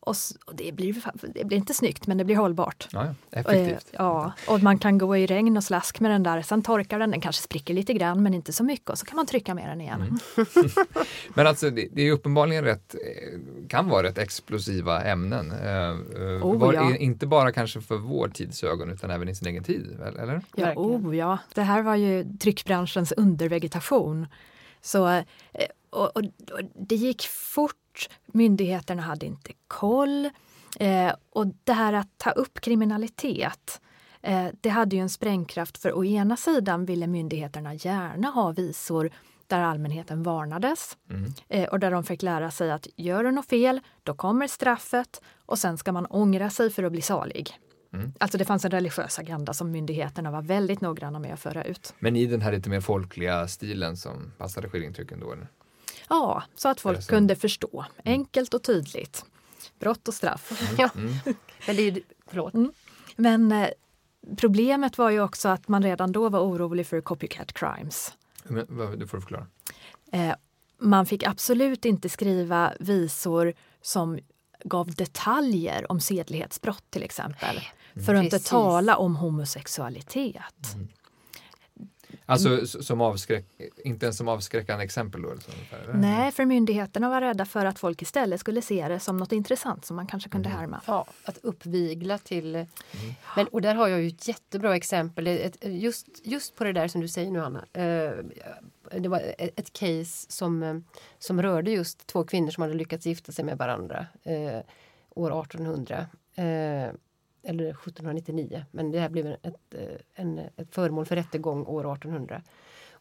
Och, och det, blir, det blir inte snyggt, men det blir hållbart. Ja. Eh, Effektivt. ja, och man kan gå i regn och slask med den där, sen torkar den, den kanske spricker lite grann men inte så mycket och så kan man trycka med den igen. Mm. Men alltså det, det är uppenbarligen rätt, eh, kan vara rätt explosiva ämnen. Eh, Oh, var, ja. Inte bara kanske för vår tids ögon utan även i sin egen tid, eller? Ja, oh, ja, det här var ju tryckbranschens undervegetation. Så, eh, och, och, och det gick fort, myndigheterna hade inte koll. Eh, och det här att ta upp kriminalitet, eh, det hade ju en sprängkraft för å ena sidan ville myndigheterna gärna ha visor där allmänheten varnades Mm. eh, och där de fick lära sig att gör du något fel, då kommer straffet och sen ska man ångra sig för att bli salig. Mm. Alltså det fanns en religiös agenda som myndigheterna var väldigt noggranna med att föra ut. Men i den här lite mer folkliga stilen som passade skillingtrycken då? Eller? Ja, så att folk så? kunde förstå. Enkelt och tydligt. Brott och straff. Ja. Mm. Men det är, ju- förlåt. Men eh, problemet var ju också att man redan då var orolig för copycat crimes. Men, vad, du får förklara. Eh, man fick absolut inte skriva visor som gav detaljer om sedlighetsbrott till exempel. För att inte Precis. tala om homosexualitet. Alltså s- som avskräck, inte ens som avskräckande exempel då? eller? Nej, för myndigheterna var rädda för att folk istället skulle se det som något intressant som man kanske kunde Mm. härma. Ja, att uppvigla till... Men, och där har jag ju ett jättebra exempel. Ett, just, just på det där som du säger nu, Anna. Eh, det var ett, case som, eh, som rörde just två kvinnor som hade lyckats gifta sig med varandra eh, år 1800. Eller 1799, men det här blev ett, eh, en, ett föremål för rättegång år 1800.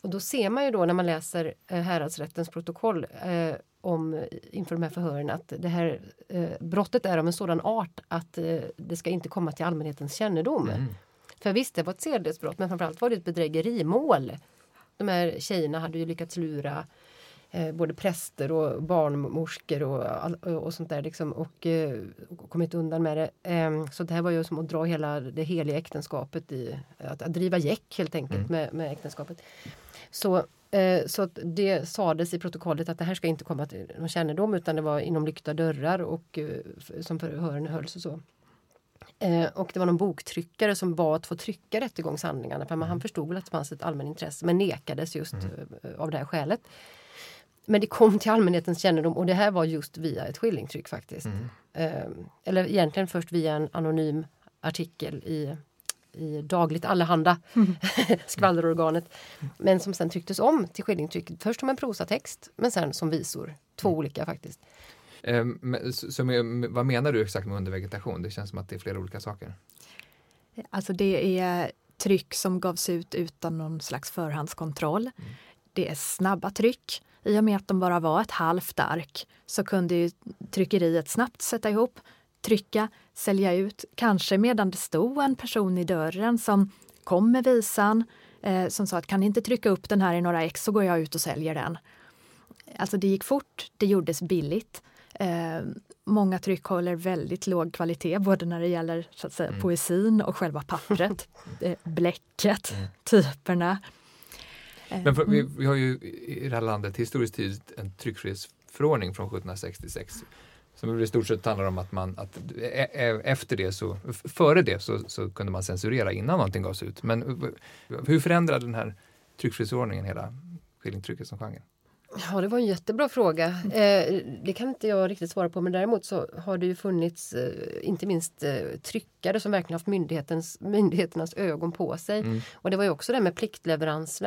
Och då ser man ju då när man läser eh, häradsrättens protokoll eh, om inför de här förhören att det här eh, brottet är av en sådan art att eh, det ska inte komma till allmänhetens kännedom. Mm. För visst, det var ett sedlighetsbrott men framförallt var det ett bedrägerimål. De här tjejerna hade ju lyckats lura eh, både präster och barnmorskor och, all- och sånt där liksom, och, eh, och kommit undan med det. Eh, så det här var ju som att dra hela det heliga äktenskapet i, att, att driva gäck helt enkelt med, med äktenskapet. Så, eh, så det sades i protokollet att det här ska inte komma till någon kännedom utan det var inom lyckta dörrar och eh, som förhören hölls och så. Och det var någon boktryckare som bad att få trycka rättegångshandlingarna för man, han förstod väl att det fanns ett allmänintresse men nekades just eh, av det här skälet. Men det kom till allmänhetens kännedom och det här var just via ett skillingtryck faktiskt. Eh, eller egentligen först via en anonym artikel i, i Dagligt Allehanda, skvallerorganet. Men som sen trycktes om till skillingtryck. Först som en prosatext men sen som visor. Två olika faktiskt. Eh, men, så, så vad menar du exakt med undervegetation? Det känns som att det är flera olika saker. Alltså det är tryck som gavs ut utan någon slags förhandskontroll. Det är snabba tryck I och med att de bara var ett halvt ark så kunde ju tryckeriet snabbt sätta ihop, trycka, sälja ut, kanske medan det stod en person i dörren som kom med visan, eh, som sa att kan ni inte trycka upp den här i några ex så går jag ut och säljer den. Alltså det gick fort, det gjordes billigt. Eh, många tryck håller väldigt låg kvalitet både när det gäller så att säga, mm. poesin och själva pappret, eh, bläcket, mm. typerna. Men för, vi, vi, har ju i det här landet historiskt tid en tryckfrihetsförordning från 1766 som i stort sett handlar om att man att efter det så, före det så, så kunde man censurera innan någonting gavs ut. Men hur förändrade den här tryckfrihetsförordningen hela skilling som genre? Ja, det var en jättebra fråga. Eh, det kan inte jag riktigt svara på men däremot så har det ju funnits eh, inte minst eh, tryckare som verkligen haft myndighetens, myndigheternas ögon på sig. Mm. Och det var ju också det med pliktleverans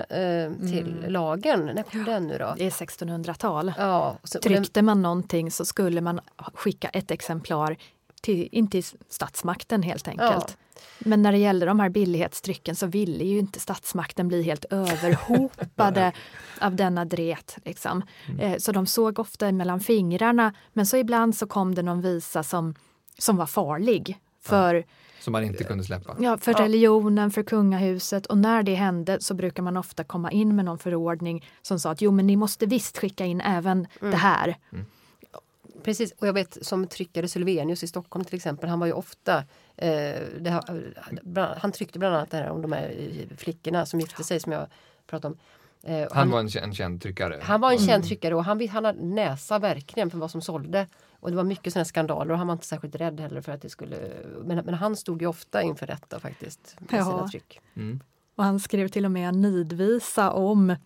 till mm. lagen. När kom den nu då? Det är 1600-tal. Ja, så, Tryckte den... man någonting så skulle man skicka ett exemplar till, in till statsmakten helt enkelt. Ja. Men när det gällde de här billighetstrycken så ville ju inte statsmakten bli helt överhopade av denna dret. Liksom. Mm. Eh, så de såg ofta mellan fingrarna men så ibland så kom det någon visa som, som var farlig. För, ja, som man inte kunde släppa? Ja, för religionen, för kungahuset och när det hände så brukar man ofta komma in med någon förordning som sa att jo men ni måste visst skicka in även mm. det här. Mm. Precis, och jag vet som tryckare Sylvenius i Stockholm till exempel, han var ju ofta eh, det, Han tryckte bland annat det här om de här flickorna som gifte sig som jag pratade om. Eh, han, han, var en, en känd tryckare? Han var en mm. känd tryckare och han, han hade näsa verkligen för vad som sålde. Och det var mycket sådana skandaler och han var inte särskilt rädd heller för att det skulle... Men, men han stod ju ofta inför rätta faktiskt med ja. sina tryck. Mm. Och han skrev till och med en nidvisa om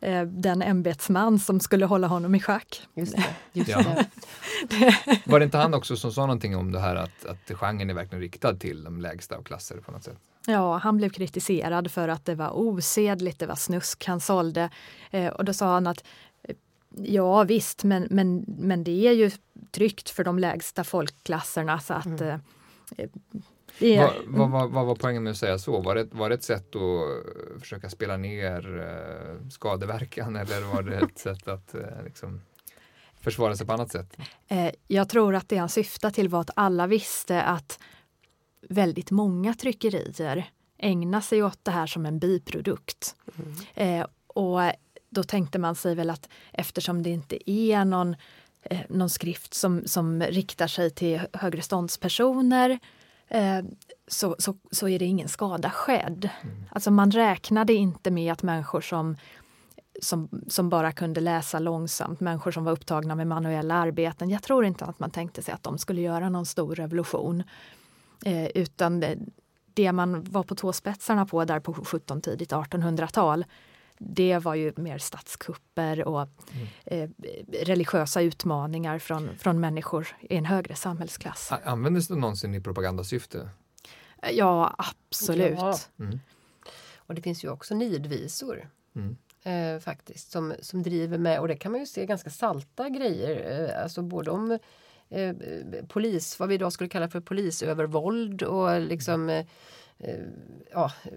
eh, den ämbetsman som skulle hålla honom i schack. Just det, just ja. det. Var det inte han också som sa någonting om det här att, att genren är verkligen riktad till de lägsta av klasser på något sätt? Ja, han blev kritiserad för att det var osedligt, det var snusk han sålde. Eh, och då sa han att eh, Ja visst, men, men, men det är ju tryggt för de lägsta folkklasserna så att mm. eh, är, vad, vad, vad, vad, var poängen med att säga så? Var det, var det ett sätt att försöka spela ner eh, skadeverkan eller var det ett sätt att eh, liksom, försvara sig på annat sätt? Eh, jag tror att det han syftade till var att alla visste att väldigt många tryckerier ägnar sig åt det här som en biprodukt. Mm. Eh, och då tänkte man sig väl att eftersom det inte är någon, eh, någon skrift som, som riktar sig till högre ståndspersoner Eh, så, så, så är det ingen skada skedd. Mm. Alltså man räknade inte med att människor som, som, som bara kunde läsa långsamt, människor som var upptagna med manuella arbeten. Jag tror inte att man tänkte sig att de skulle göra någon stor revolution. Eh, utan det, det, man var på tåspetsarna på där på 17 tidigt 1800-tal det var ju mer statskupper och mm. eh, religiösa utmaningar från, från människor i en högre samhällsklass. Användes det någonsin i propagandasyfte? Ja, absolut. Ja. Mm. Och det finns ju också nidvisor. Mm. Eh, faktiskt, som, som driver med, och det kan man ju se ganska salta grejer, eh, alltså både om eh, polis, vad vi idag skulle kalla för polisövervåld och liksom eh, eh, ja, Eh,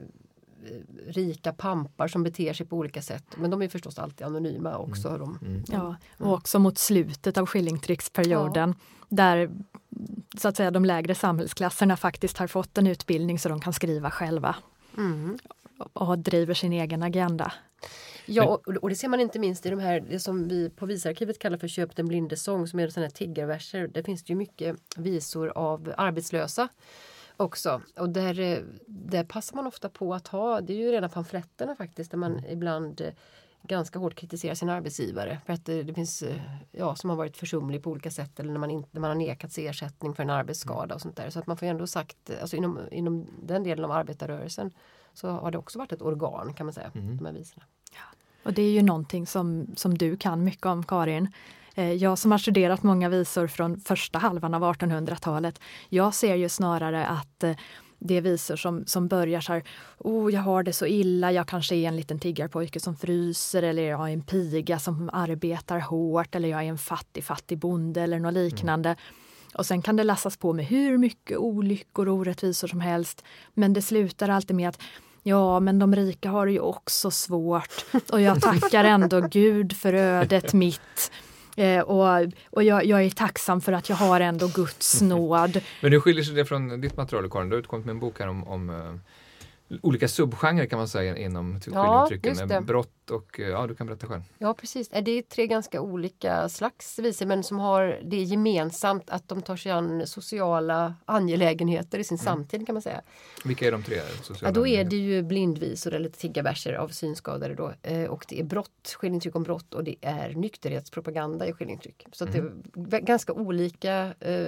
rika pampar som beter sig på olika sätt. Men de är förstås alltid anonyma också. Mm. De, mm. Ja, och också mot slutet av skillingtrycksperioden ja. där så att säga de lägre samhällsklasserna faktiskt har fått en utbildning så de kan skriva själva. Mm. Och driver sin egen agenda. Ja, och, det ser man inte minst i de här, det som vi på visarkivet kallar för Köp den blindes sång som är sådana här tiggarverser. Där finns det ju mycket visor av arbetslösa också. Och där, eh, där passar man ofta på att ha, det är ju rena pamfletterna faktiskt, där man mm. ibland eh, ganska hårt kritiserar sin arbetsgivare för att det, det, finns, eh, ja, som har varit försumlig på olika sätt eller när man, inte, när man har nekats ersättning för en arbetsskada och sånt där. Så att man får ändå sagt, alltså inom, inom den delen av arbetarrörelsen så har det också varit ett organ kan man säga, mm. de här visorna. Ja. Och det är ju någonting som, som du kan mycket om Karin. Eh, jag som har studerat många visor från första halvan av 1800-talet, jag ser ju snarare att eh, det är visor som, som börjar så här, oh, jag har det så illa, jag kanske är en liten tiggarpojke som fryser eller jag är en piga som arbetar hårt eller jag är en fattig, fattig bonde eller något liknande. Mm. Och sen kan det lassas på med hur mycket olyckor och orättvisor som helst. Men det slutar alltid med att Ja, men de rika har det ju också svårt och jag tackar ändå Gud för ödet mitt. Eh, och och jag, jag är tacksam för att jag har ändå Guds nåd. Men hur skiljer sig det från ditt material Karin? Du har utkommit med en bok här om, om uh, olika subgenrer kan man säga inom Ja, skildringstrycken. just med brott och, uh, ja du kan berätta själv. Ja precis, Eh, det är tre ganska olika slags visor men som har det gemensamt att de tar sig an sociala angelägenheter i sin samtid kan man säga. Vilka är de tre sociala Ja, då är det ju blindvisor eller tiggarverser av synskadade då. Eh, och det är brott, skildringstryck om brott och det är nykterhetspropaganda i skildringstryck. Så att det är ganska olika eh,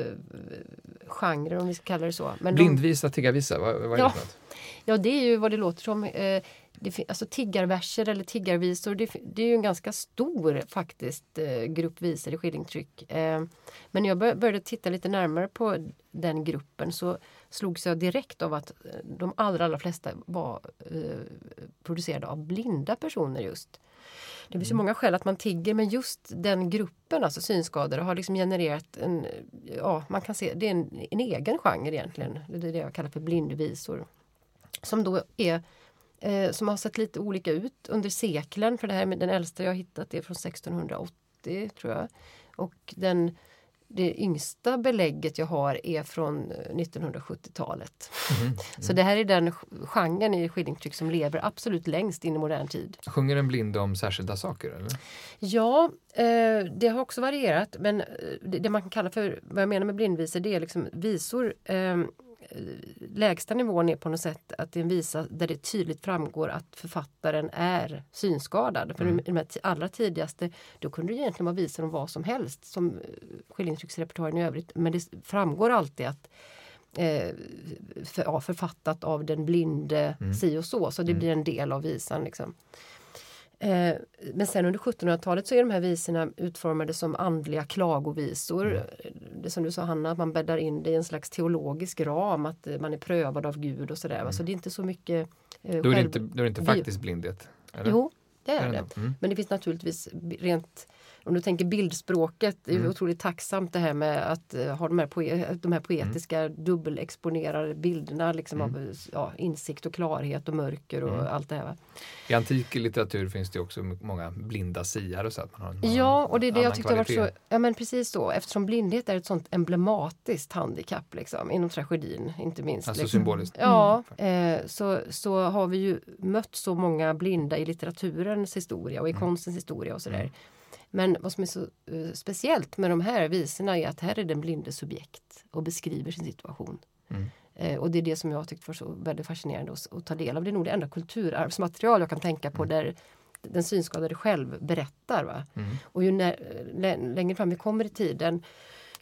genrer om vi ska kalla det så. Men de, Blindvisa, tiggarvisa, vad, vad är Ja. det för något? Ja det är ju vad det låter som. Eh, det, alltså tiggarverser eller tiggarvisor det, det är ju en ganska stor faktiskt eh, grupp visor i skildringstryck. Eh, men när jag bör, började titta lite närmare på den gruppen så slogs jag direkt av att eh, de allra, allra flesta var eh, producerade av blinda personer just. Det finns ju många skäl att man tigger men just den gruppen, alltså synskadade, har liksom genererat en, ja man kan se, det är en, en egen genre egentligen. Det är det jag kallar för blindvisor. Som då är eh, som har sett lite olika ut under seklen. För det här med den äldsta jag hittat är från 1680 tror jag. Och den, det yngsta belägget jag har är från eh, 1970-talet. Så det här är den genren i skildringstryck som lever absolut längst in i modern tid. Sjunger en blind om särskilda saker? Eller? Ja, eh, det har också varierat. Men eh, det, det man kan kalla för, vad jag menar med blindvisor, det är liksom visor. Eh, lägsta nivån är på något sätt att det är en visa där det tydligt framgår att författaren är synskadad. För i de allra tidigaste, då kunde det egentligen vara visor om vad som helst som eh, skildringstrycksrepertoaren i övrigt. Men det framgår alltid att eh, för, ja, författat av den blinde si och så, så det blir en del av visan. Liksom. Eh, men sen under 1700-talet så är de här visorna utformade som andliga klagovisor. Det som du sa Hanna, att man bäddar in det i en slags teologisk ram, att eh, man är prövad av Gud och sådär. va. Så det är inte så mycket eh, Då är själv- inte, då är det inte faktiskt blindhet? Eller? Jo, det Är det? Mm. Men det finns naturligtvis rent om du tänker bildspråket, det är Mm. otroligt tacksamt det här med att eh, ha de här, poe- de här poetiska Mm. dubbelexponerade bilderna liksom av eh, ja, insikt och klarhet och mörker och Mm. allt det här. Va? I antik litteratur finns det också många blinda siare. Så att man har, Ja, och det är det jag tyckte varit så, ja men precis så, eftersom blindhet är ett sånt emblematiskt handikapp liksom, inom tragedin inte minst. Alltså liksom. symboliskt. Ja, eh, så, så har vi ju mött så många blinda i litteraturens historia och i konstens historia och sådär. Men vad som är så eh, speciellt med de här visorna är att här är den blinde subjekt och beskriver sin situation. Mm. Eh, och det är det som jag tyckte var så väldigt fascinerande att, att ta del av. Det är nog det enda kulturarvsmaterial jag kan tänka på där den synskadade själv berättar. Va? Mm. Och ju när, lä, längre fram vi kommer i tiden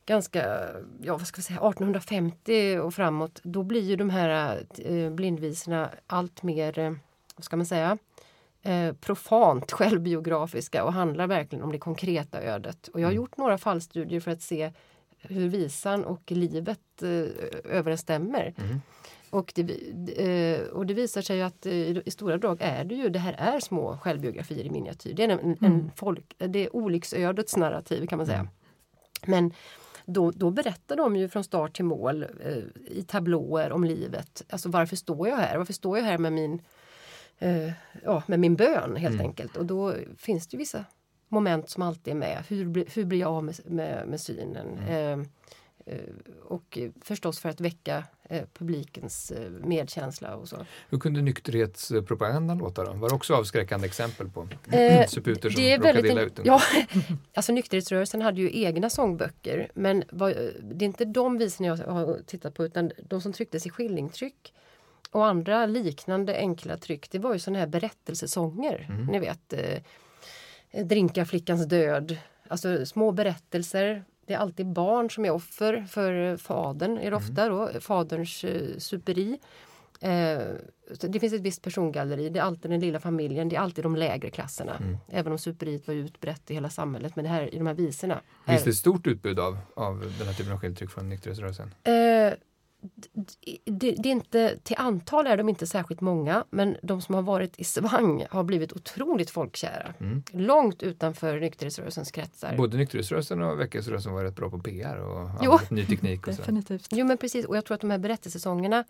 ganska, ja vad ska vi säga, 1850 och framåt, då blir ju de här eh, blindvisorna allt mer, eh, vad ska man säga, eh, profant självbiografiska och handlar verkligen om det konkreta ödet. Och jag har gjort några fallstudier för att se hur visan och livet eh, överensstämmer. Mm. Och det, eh, och det visar sig att eh, i stora drag är det ju, det här är små självbiografier i miniatyr. Det är en, en folk, det är olycksödets narrativ kan man säga. Men då, då berättar de ju från start till mål eh, i tablåer om livet. Alltså varför står jag här? Varför står jag här med min, eh, ja, med min bön helt enkelt? Och då finns det vissa moment som alltid är med. Hur, hur blir jag av med, med, med synen? Eh, eh, och förstås för att väcka eh, publikens medkänsla och så. Hur kunde nykterhetspropagandan låta då? Var det också avskräckande exempel på Eh, suputer som råkade illa ut? ja, alltså nykterhetsrörelsen hade ju egna sångböcker men vad, det är inte de visorna jag har tittat på utan de som trycktes i skillingtryck och andra liknande enkla tryck det var ju såna här berättelsesånger. Mm. Ni vet eh, Drinkarflickans död. Alltså små berättelser. Det är alltid barn som är offer för fadern, är det Mm. ofta då, faderns eh, superi. Eh, det finns ett visst persongalleri, det är alltid den lilla familjen, det är alltid de lägre klasserna. Mm. Även om superiet var utbrett i hela samhället. Men det här, i de här visorna. Finns det ett stort utbud av, av den här typen av skildtryck från nykterhetsrörelsen? Eh, det, det är inte, till antal är de inte särskilt många men de som har varit i svang har blivit otroligt folkkära. Mm. Långt utanför nykterhetsrörelsens kretsar. Både nykterhetsrörelsen och väckelserörelsen var rätt bra på PR och Jo. ny teknik. Och så. Definitivt. Jo men precis och jag tror att de här berättelsesäsongerna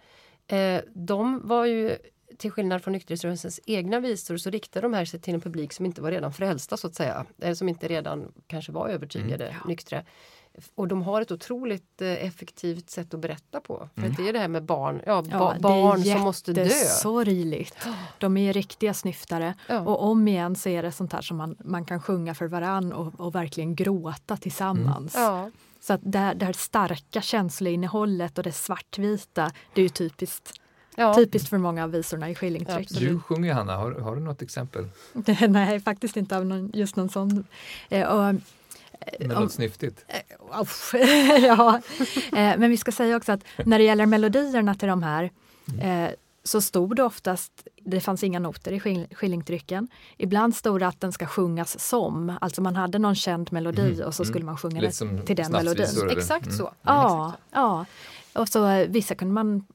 eh, de var ju till skillnad från nykterhetsrörelsens egna visor så riktar de här sig till en publik som inte var redan frälsta så att säga. Eller som inte redan kanske var övertygade Mm. nyktra. Och de har ett otroligt eh, effektivt sätt att berätta på. För Mm. det är det här med barn, ja, Ja, ba- det är barn som måste dö. jättesorgligt. De är riktiga snyftare. Ja. Och om igen så är det sånt här som man, man kan sjunga för varann och, och verkligen gråta tillsammans. Ja. Så att det, här, det här starka känsloinnehållet och det svartvita, det är ju typiskt, Ja. typiskt för många av visorna i skillingtryck. Absolut. Du sjunger Hanna, har, har du något exempel? Nej, faktiskt inte av någon, just någon sån. Eh, och, Om- något snyftigt? Uff, ja. Eh, Men vi ska säga också att när det gäller melodierna till de här eh, så stod det oftast, det fanns inga noter i skill- skillingtrycken. Ibland stod det att den ska sjungas som, alltså man hade någon känd melodi Mhm, och så mm. skulle man sjunga som till den melodin. Exakt Mm. så. Ja, ja. Och så eh, vissa kunde man,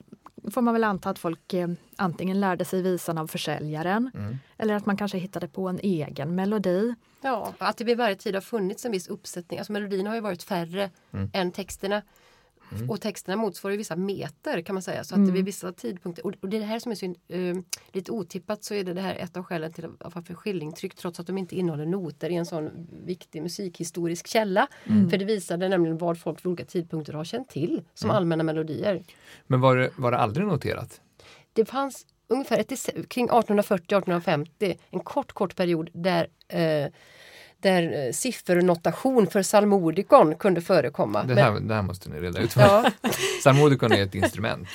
får man väl anta att folk eh, antingen lärde sig visan av försäljaren Mm. eller att man kanske hittade på en egen melodi. Ja, att det vid varje tid har funnits en viss uppsättning. Alltså melodierna har ju varit färre Mm. än texterna. Och texterna motsvarar vissa meter kan man säga. Så att Mm. vid vissa tidpunkter, och det är det här som är så eh, lite otippat så är det, det här ett av skälen till att- varför skillingtryck trots att de inte innehåller noter är en sån viktig musikhistorisk källa. Mm. För det visade nämligen vad folk vid olika tidpunkter har känt till som Mm. allmänna melodier. Men var det, var det aldrig noterat? Det fanns ungefär ett, kring 1840-1850 en kort kort period där eh, där eh, siffernotation för psalmodikon kunde förekomma. Det Men- här, det här måste ni reda ut. ja, Psalmodikon är ett instrument.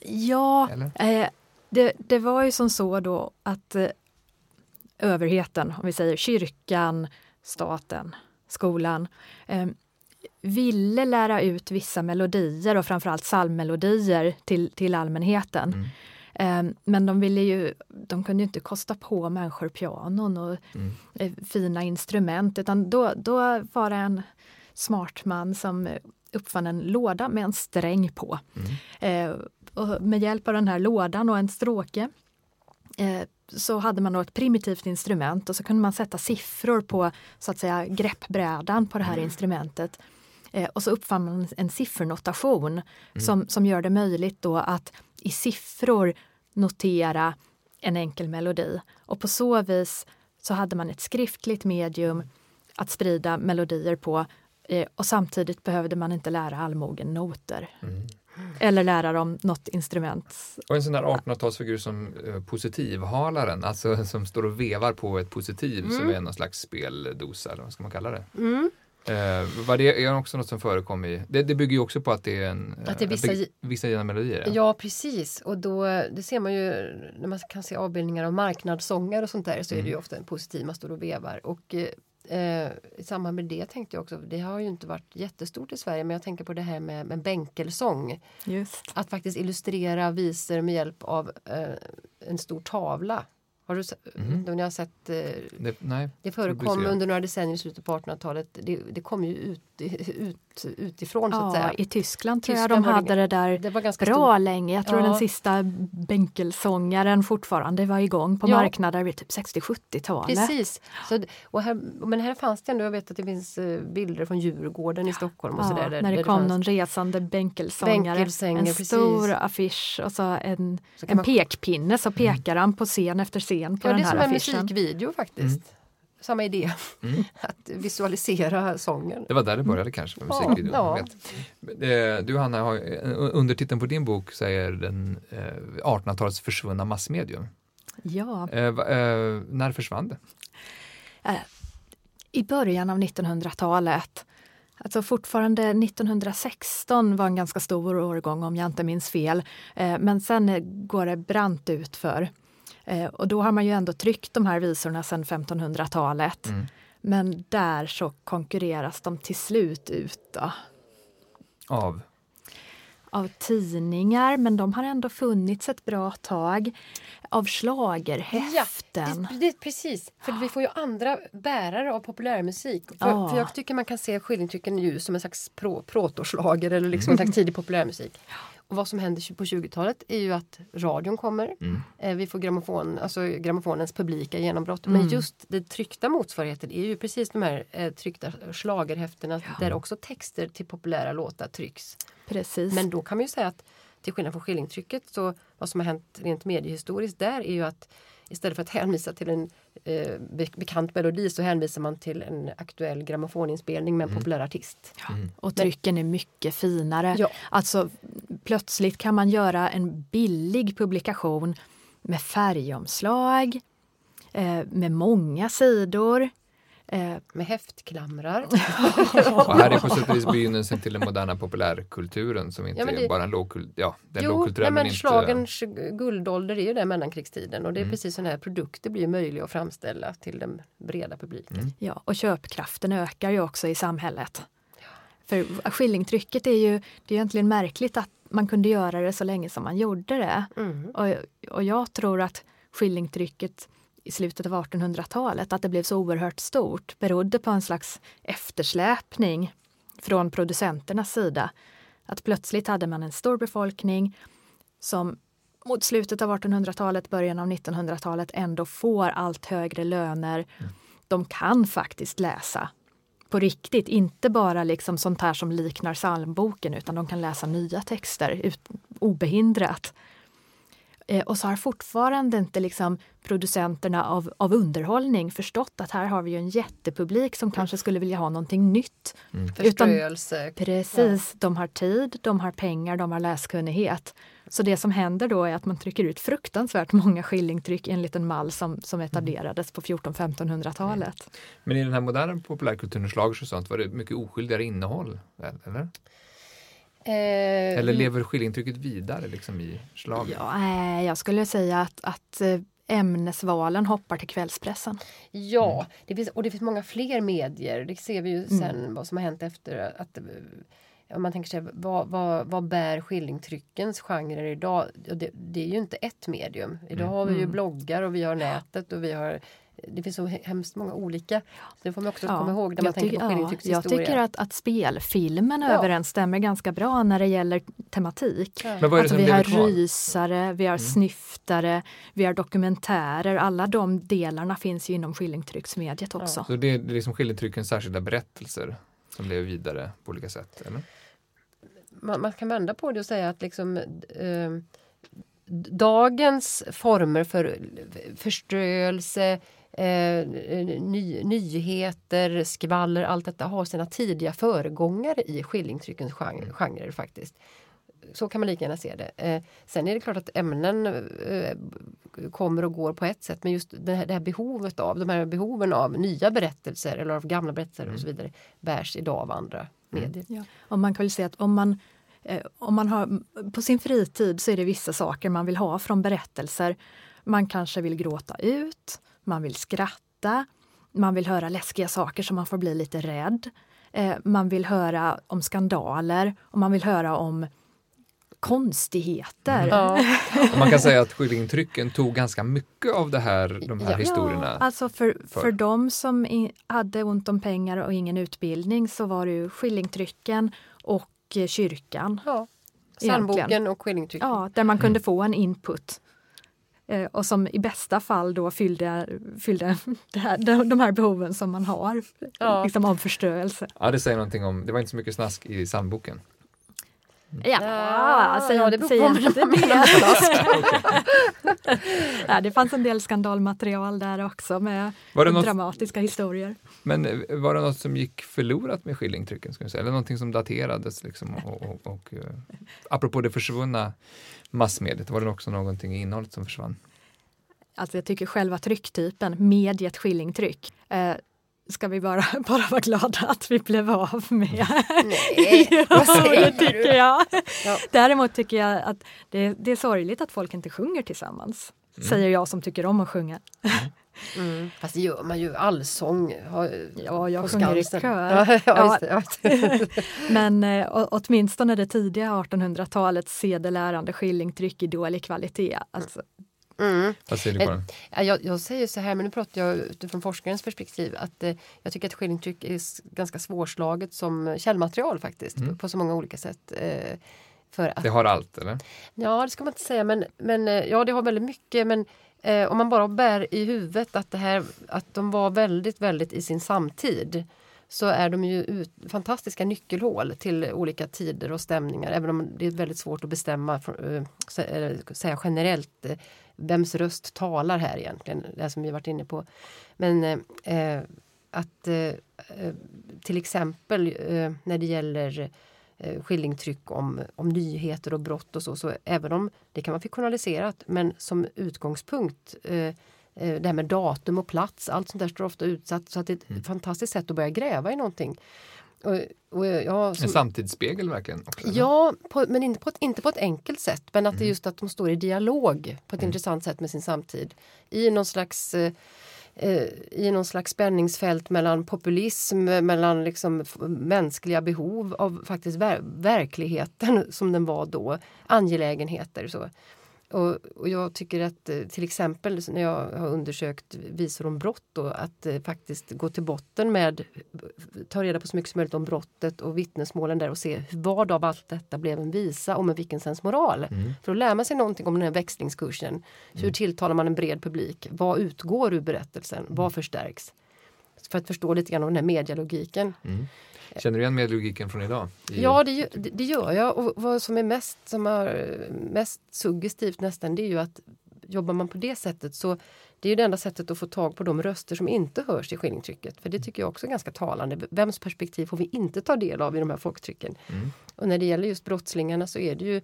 Ja, eh, det, det var ju som så då att eh, överheten, om vi säger kyrkan, staten, skolan, eh, ville lära ut vissa melodier och framförallt psalmmelodier till, till allmänheten. Mm. Eh, men de ville ju, de kunde ju inte kosta på människor pianon och Mm. eh, fina instrument utan då, då var det en smart man som uppfann en låda med en sträng på. Mm. Eh, och med hjälp av den här lådan och en stråke eh, så hade man då ett primitivt instrument och så kunde man sätta siffror på så att säga greppbrädan på det här instrumentet. Eh, och så uppfann man en siffernotation som, som gör det möjligt då att i siffror notera en enkel melodi. Och på så vis så hade man ett skriftligt medium att sprida melodier på eh, och samtidigt behövde man inte lära allmogen noter. Mm. Eller lära dem något instrument. Och en sån där 1800-talsfigur som eh, positivhalaren, alltså som står och vevar på ett positiv som är någon slags speldosa, eller vad ska man kalla det? mm. Eh, var det är också något som förekom i, det, det bygger ju också på att det är, en, Att det är eh, vissa be- gi- vissa givna melodier. Ja. ja precis och då det ser man ju när man kan se avbildningar av marknadssånger och sånt där så är det ju ofta en positiv man står och vevar och eh, i samband med det tänkte jag också, det har ju inte varit jättestort i Sverige men jag tänker på det här med, med bänkelsång. Just. Att faktiskt illustrera visor med hjälp av eh, en stor tavla. Har du, Mhm. då ni har sett eh, Det, nej. Det förekom under några decennier i slutet på 1800-talet. Det, det kom ju ut, ut, utifrån så att Ja, säga. I Tyskland tror jag Tyskland de var det- hade det där Det var ganska bra stort. länge. Jag tror Ja. den sista bänkelsångaren fortfarande var igång på Ja. marknader vid typ 60-70-talet. Precis. Så, d- och här, men här fanns det ändå, jag vet att det finns eh, bilder från Djurgården i Stockholm och Ja, sådär. där- när det, där kom någon resande bänkelsångare. En precis. stor affisch och så en, Så en man- pekpinne så pekar han på scen efter scen på Ja, den det är här som en affischen. musikvideo faktiskt. Samma idé, Mm. att visualisera sången. Det var där det började kanske med Ja, musikvideon. ja. vet. Eh, Du Hanna, har, eh, undertiteln på din bok säger den eh, 1800-talets försvunna massmedium. Ja. Eh, eh, när försvann det? I början av 1900-talet. Alltså fortfarande 1916 var en ganska stor årgång om jag inte minns fel. Eh, Men sen eh, går det brant ut för. Eh, Och då har man ju ändå tryckt de här visorna sedan 1500-talet. Mm. Men där så konkurreras de till slut ut då, Av? av tidningar, men de har ändå funnits ett bra tag. Av schlagerhäften. Det, det, precis, för vi får ju andra bärare av populärmusik. För, Ja. för jag tycker man kan se skillingtrycken ju som en slags pro, protoslager eller liksom en slags tidig populärmusik. Och vad som händer på 20-talet är ju att radion kommer. Mm. Eh, vi får grammofon, alltså grammofonens publika genombrott. Men just den tryckta motsvarigheten är ju precis de här eh, tryckta schlagerhäftena där också texter till populära låtar trycks. Precis. Men då kan man ju säga att till skillnad från skillingtrycket så vad som har hänt rent mediehistoriskt där är ju att istället för att hänvisa till en eh, be- bekant melodi så hänvisar man till en aktuell grammofoninspelning med en populär artist. Och trycken är mycket finare. Ja. Alltså plötsligt kan man göra en billig publikation med färgomslag, eh, med många sidor. Eh, Med häftklamrar. Och här är på sätt och vis begynnelsen till den moderna populärkulturen som inte Ja, men är det- bara en lågkultur, ja, den Jo, nej, lågkulturell men men inte... schlagerns guldålder är ju den mellankrigstiden och det är Mm. precis sådana här produkter blir möjliga att framställa till den breda publiken. Mm. ja, och köpkraften ökar ju också i samhället. För skillingtrycket är ju, det är egentligen märkligt att man kunde göra det så länge som man gjorde det. Mm. Och, och jag tror att skillingtrycket i slutet av 1800-talet, att det blev så oerhört stort, berodde på en slags eftersläpning från producenternas sida. Att plötsligt hade man en stor befolkning som mot slutet av 1800-talet, början av 1900-talet ändå får allt högre löner. De kan faktiskt läsa på riktigt, inte bara liksom sånt här som liknar psalmboken utan de kan läsa nya texter ut, obehindrat. Eh, och så har fortfarande inte liksom producenterna av, av underhållning förstått att här har vi ju en jättepublik som kanske skulle vilja ha någonting nytt. Utan, Förströelse. precis, de har tid, de har pengar, de har läskunnighet. Så det som händer då är att man trycker ut fruktansvärt många skillingtryck enligt en mall som, som etablerades på 1400-1500-talet. Men i den här moderna populärkulturen, schlagers och sånt, var det mycket oskyldigare innehåll? Eller, Eh, eller lever skillingtrycket vidare liksom i schlager? Ja, eh, jag skulle säga att, att eh, ämnesvalen hoppar till kvällspressen. Ja, det finns, och det finns många fler medier. Det ser vi ju Mm. sen vad som har hänt efter att eh, om man tänker sig vad, vad, vad bär skillingtryckens genrer idag? Det, det är ju inte ett medium. Idag har vi ju Mm. bloggar och vi har nätet och vi har det finns så hemskt många olika. Så det får man också Ja, komma ihåg när man jag, tänker på ja, skillingtryckets jag tycker att, att spelfilmen Ja. överensstämmer ganska bra när det gäller tematik. Ja. Men vad är det Alltså som vi har kvar? rysare, vi har snyftare, vi har dokumentärer. Alla de delarna finns ju inom skillingtrycksmediet också. Så det är det är liksom skillingtryckens särskilda berättelser som lever vidare på olika sätt? Eller? man, man kan vända på det och säga att liksom eh, dagens former för förströelse, eh, ny, nyheter, skvaller, allt detta har sina tidiga föregångare i skillingtryckens genre, genrer faktiskt. Så kan man lika gärna se det. Eh, sen är det klart att ämnen eh, kommer och går på ett sätt men just det här, det här behovet av, de här behoven av nya berättelser eller av gamla berättelser och så vidare bärs idag av andra medier. Ja. Och man kan väl säga att om man, eh, om man har, på sin fritid så är det vissa saker man vill ha från berättelser. Man kanske vill gråta ut, man vill skratta, man vill höra läskiga saker så man får bli lite rädd. Eh, man vill höra om skandaler och man vill höra om konstigheter. Ja. Man kan säga att skillingtrycken tog ganska mycket av det här, de här Ja. historierna. Alltså för, för. för de som i, hade ont om pengar och ingen utbildning så var det ju skillingtrycken och eh, kyrkan. Ja. Psalmboken och skillingtrycket. Ja, där man kunde få en input. Eh, och som i bästa fall då fyllde, fyllde det här, de, de här behoven som man har Ja. liksom av förstörelse. Ja, det säger någonting om, det var inte så mycket snask i psalmboken. Ja, Ja, säg, ja, det beror på inte ja, det fanns en del skandalmaterial där också med Var det något, dramatiska historier. men eh, var det något som gick förlorat med skillingtrycken? Ska säga? Eller någonting som daterades? Liksom, och, och, och, eh, apropå det försvunna massmediet, var det också någonting i innehållet som försvann? Alltså jag tycker själva trycktypen, mediet skillingtryck, eh, ska vi bara, bara vara glada att vi blev av med. Nej, Ja, vad det tycker du? jag. Ja. Däremot tycker jag att det, det är sorgligt att folk inte sjunger tillsammans. Säger jag som tycker om att sjunga. Mm. Fast det gör man ju, allsång. Har, Ja, jag sjunger i kör. Ja, ja. Men eh, åtminstone det tidiga 1800-talets sedelärande skillingtryck i dålig kvalitet. Alltså, Mm. Vad säger du den? Ja, jag, jag säger så här, men nu pratar jag utifrån forskarens perspektiv, att eh, jag tycker att skillingtryck är ganska svårslaget som källmaterial faktiskt, Mm. på, på så många olika sätt. Eh, för att, Det har allt, eller? Ja, det ska man inte säga, men, men eh, ja, det har väldigt mycket. Men eh, om man bara bär i huvudet att, det här, att de var väldigt, väldigt i sin samtid så är de ju ut, fantastiska nyckelhål till olika tider och stämningar. Även om det är väldigt svårt att bestämma, äh, säga generellt, vems röst talar här egentligen, det som vi varit inne på. Men äh, att till exempel när det gäller skildringtryck om, om nyheter och brott och så, så även om det kan vara fiktionaliserat, men som utgångspunkt Eh, det här med datum och plats, allt sånt där står ofta utsatt. Så att det är ett mm. fantastiskt sätt att börja gräva i någonting. Och, och ja, som, en samtidsspegel verkligen? Också, ja, på, men inte på, ett, inte på ett enkelt sätt. Men att mm. det just att de står i dialog på ett mm. intressant sätt med sin samtid. I någon slags eh, eh i någon slags spänningsfält mellan populism, mellan liksom mänskliga behov av faktiskt ver verkligheten som den var då, angelägenheter. Så. Och, och, jag tycker att eh, till exempel när jag har undersökt visor om brott då, att eh, faktiskt gå till botten med, ta reda på så mycket som möjligt om brottet och vittnesmålen där och se vad av allt detta blev en visa och med vilken sensmoral. Mm. För att lära man sig någonting om den här växlingskursen. Hur mm. tilltalar man en bred publik? Vad utgår ur berättelsen? Mm. Vad förstärks? För att förstå lite grann av den här medialogiken. Mm. Känner du igen medlogiken från idag? I... Ja, det, det, gör jag. Och vad som är mest, som är mest suggestivt nästan, det är ju att jobbar man på det sättet så det är ju det enda sättet att få tag på de röster som inte hörs i skillingtrycket. För det tycker jag också är ganska talande. Vems perspektiv får vi inte ta del av i de här folktrycken? Mm. Och när det gäller just brottslingarna så är det ju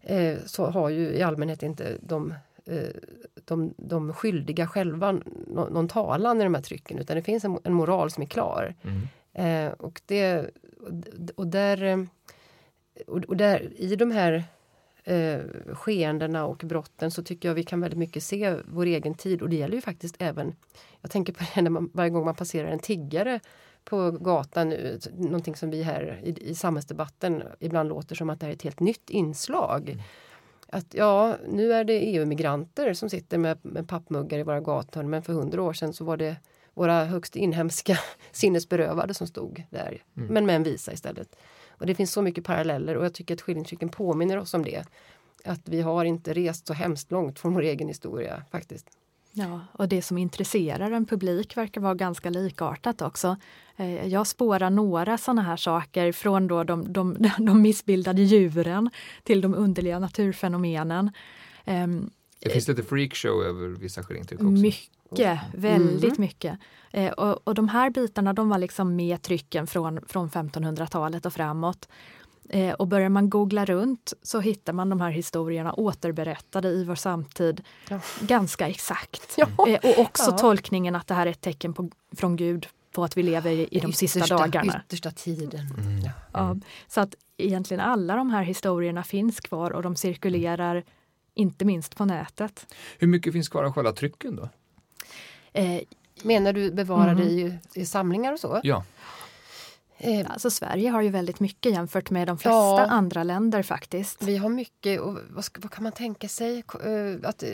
eh, så har ju i allmänhet inte de eh, de, de skyldiga själva någon talan i de här trycken utan det finns en, en moral som är klar. Mm. Eh, och, det, och, där, eh, och, där, i de här eh, skeendena och brotten så tycker jag vi kan väldigt mycket se vår egen tid och det gäller ju faktiskt även, jag tänker på det när man, varje gång man passerar en tiggare på gatan nu, någonting som vi här i, i samhällsdebatten ibland låter som att det är ett helt nytt inslag. Mm. Att ja, nu är det EU-migranter som sitter med, med pappmuggar i våra gator men för hundra år sedan så var det våra högst inhemska sinnesberövade som stod där. Mm. Men med en visa istället. Och det finns så mycket paralleller och jag tycker att skildringstrycken påminner oss om det. Att vi har inte rest så hemskt långt från vår egen historia faktiskt. Ja, och det som intresserar en publik verkar vara ganska likartat också. Eh, jag spårar några sådana här saker från då de, de, de missbildade djuren till de underliga naturfenomenen. Ehm, det finns lite freakshow över vissa skildringstryck också. Mycket mycket, väldigt mm. mycket. Eh, och, och, de här bitarna de var liksom med trycken från, från 1500-talet och framåt. Eh, och börjar man googla runt så hittar man de här historierna återberättade i vår samtid ja. ganska exakt. Ja. Eh, och också ja. tolkningen att det här är ett tecken på, från Gud på att vi lever i, i de yttersta, sista dagarna. Yttersta tiden. Mm. Ja. så att egentligen alla de här historierna finns kvar och de cirkulerar inte minst på nätet. Hur mycket finns kvar av själva trycken då? Eh, Menar du bevarade mm. i, i samlingar och så? Ja. Eh, alltså Sverige har ju väldigt mycket jämfört med de flesta ja, andra länder faktiskt. Vi har mycket och vad, ska, vad kan man tänka sig? Eh, att,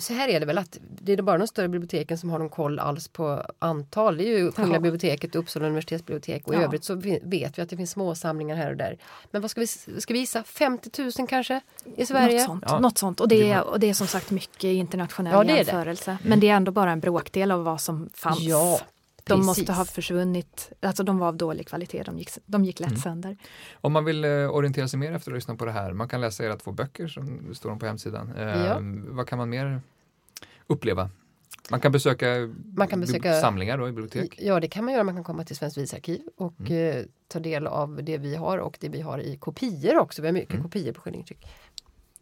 så här är det väl att det är bara de större biblioteken som har någon koll alls på antal. Det är ju Kungliga biblioteket och Uppsala universitetsbibliotek och ja. i övrigt så vet vi att det finns små samlingar här och där. Men vad ska vi, ska vi gissa? 50 000 kanske i Sverige? Något sånt. Ja. Något sånt. Och, det är, och det är som sagt mycket internationell ja, jämförelse. Det. Men det är ändå bara en bråkdel av vad som fanns. Ja, de måste ha försvunnit, alltså de var av dålig kvalitet, de gick, de gick lätt mm. sönder. Om man vill eh, orientera sig mer efter att lyssna på det här, man kan läsa era två böcker som står på hemsidan. Eh, ja. Vad kan man mer uppleva? Man kan besöka, man kan besöka samlingar då, i bibliotek? Ja, det kan man göra. Man kan komma till Svenskt visarkiv och mm. eh, ta del av det vi har och det vi har i kopior också. Vi har mycket mm. kopior på skillingtryck.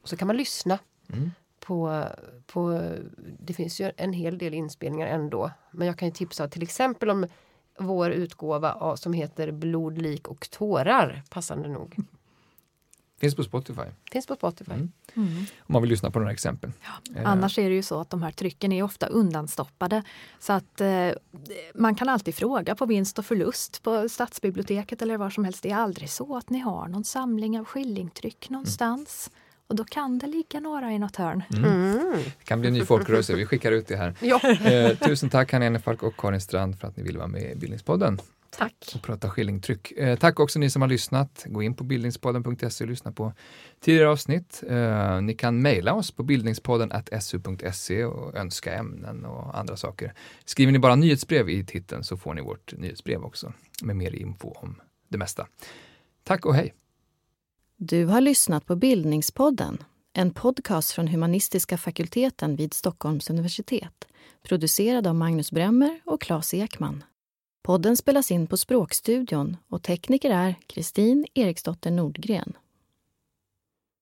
Och så kan man lyssna. Mm på, på, det finns ju en hel del inspelningar ändå. Men jag kan ju tipsa till exempel om vår utgåva som heter Blod, lik och tårar, passande nog. Finns på Spotify. Finns på Spotify. Mm. Mm. Om man vill lyssna på några exempel. Ja. Eh. Annars är det ju så att de här trycken är ofta undanstoppade. Så att eh, man kan alltid fråga på vinst och förlust på stadsbiblioteket eller var som helst. Det är aldrig så att ni har någon samling av skillingtryck någonstans. Mm. Och då kan det ligga några i något hörn. Mm. Mm. Det kan bli en ny folkrörelse, vi skickar ut det här. Ja. Eh, tusen tack Hanna Falk och Karin Strand för att ni ville vara med i Bildningspodden. Tack. och prata skillingtryck. Eh, tack också ni som har lyssnat. Gå in på bildningspodden.se och lyssna på tidigare avsnitt. Eh, ni kan mejla oss på bildningspodden su.se och önska ämnen och andra saker. Skriver ni bara nyhetsbrev i titeln så får ni vårt nyhetsbrev också med mer info om det mesta. Tack och hej! Du har lyssnat på Bildningspodden, en podcast från humanistiska fakulteten vid Stockholms universitet, producerad av Magnus Bremmer och Claes Ekman. Podden spelas in på Språkstudion och tekniker är Kristin Eriksdotter Nordgren.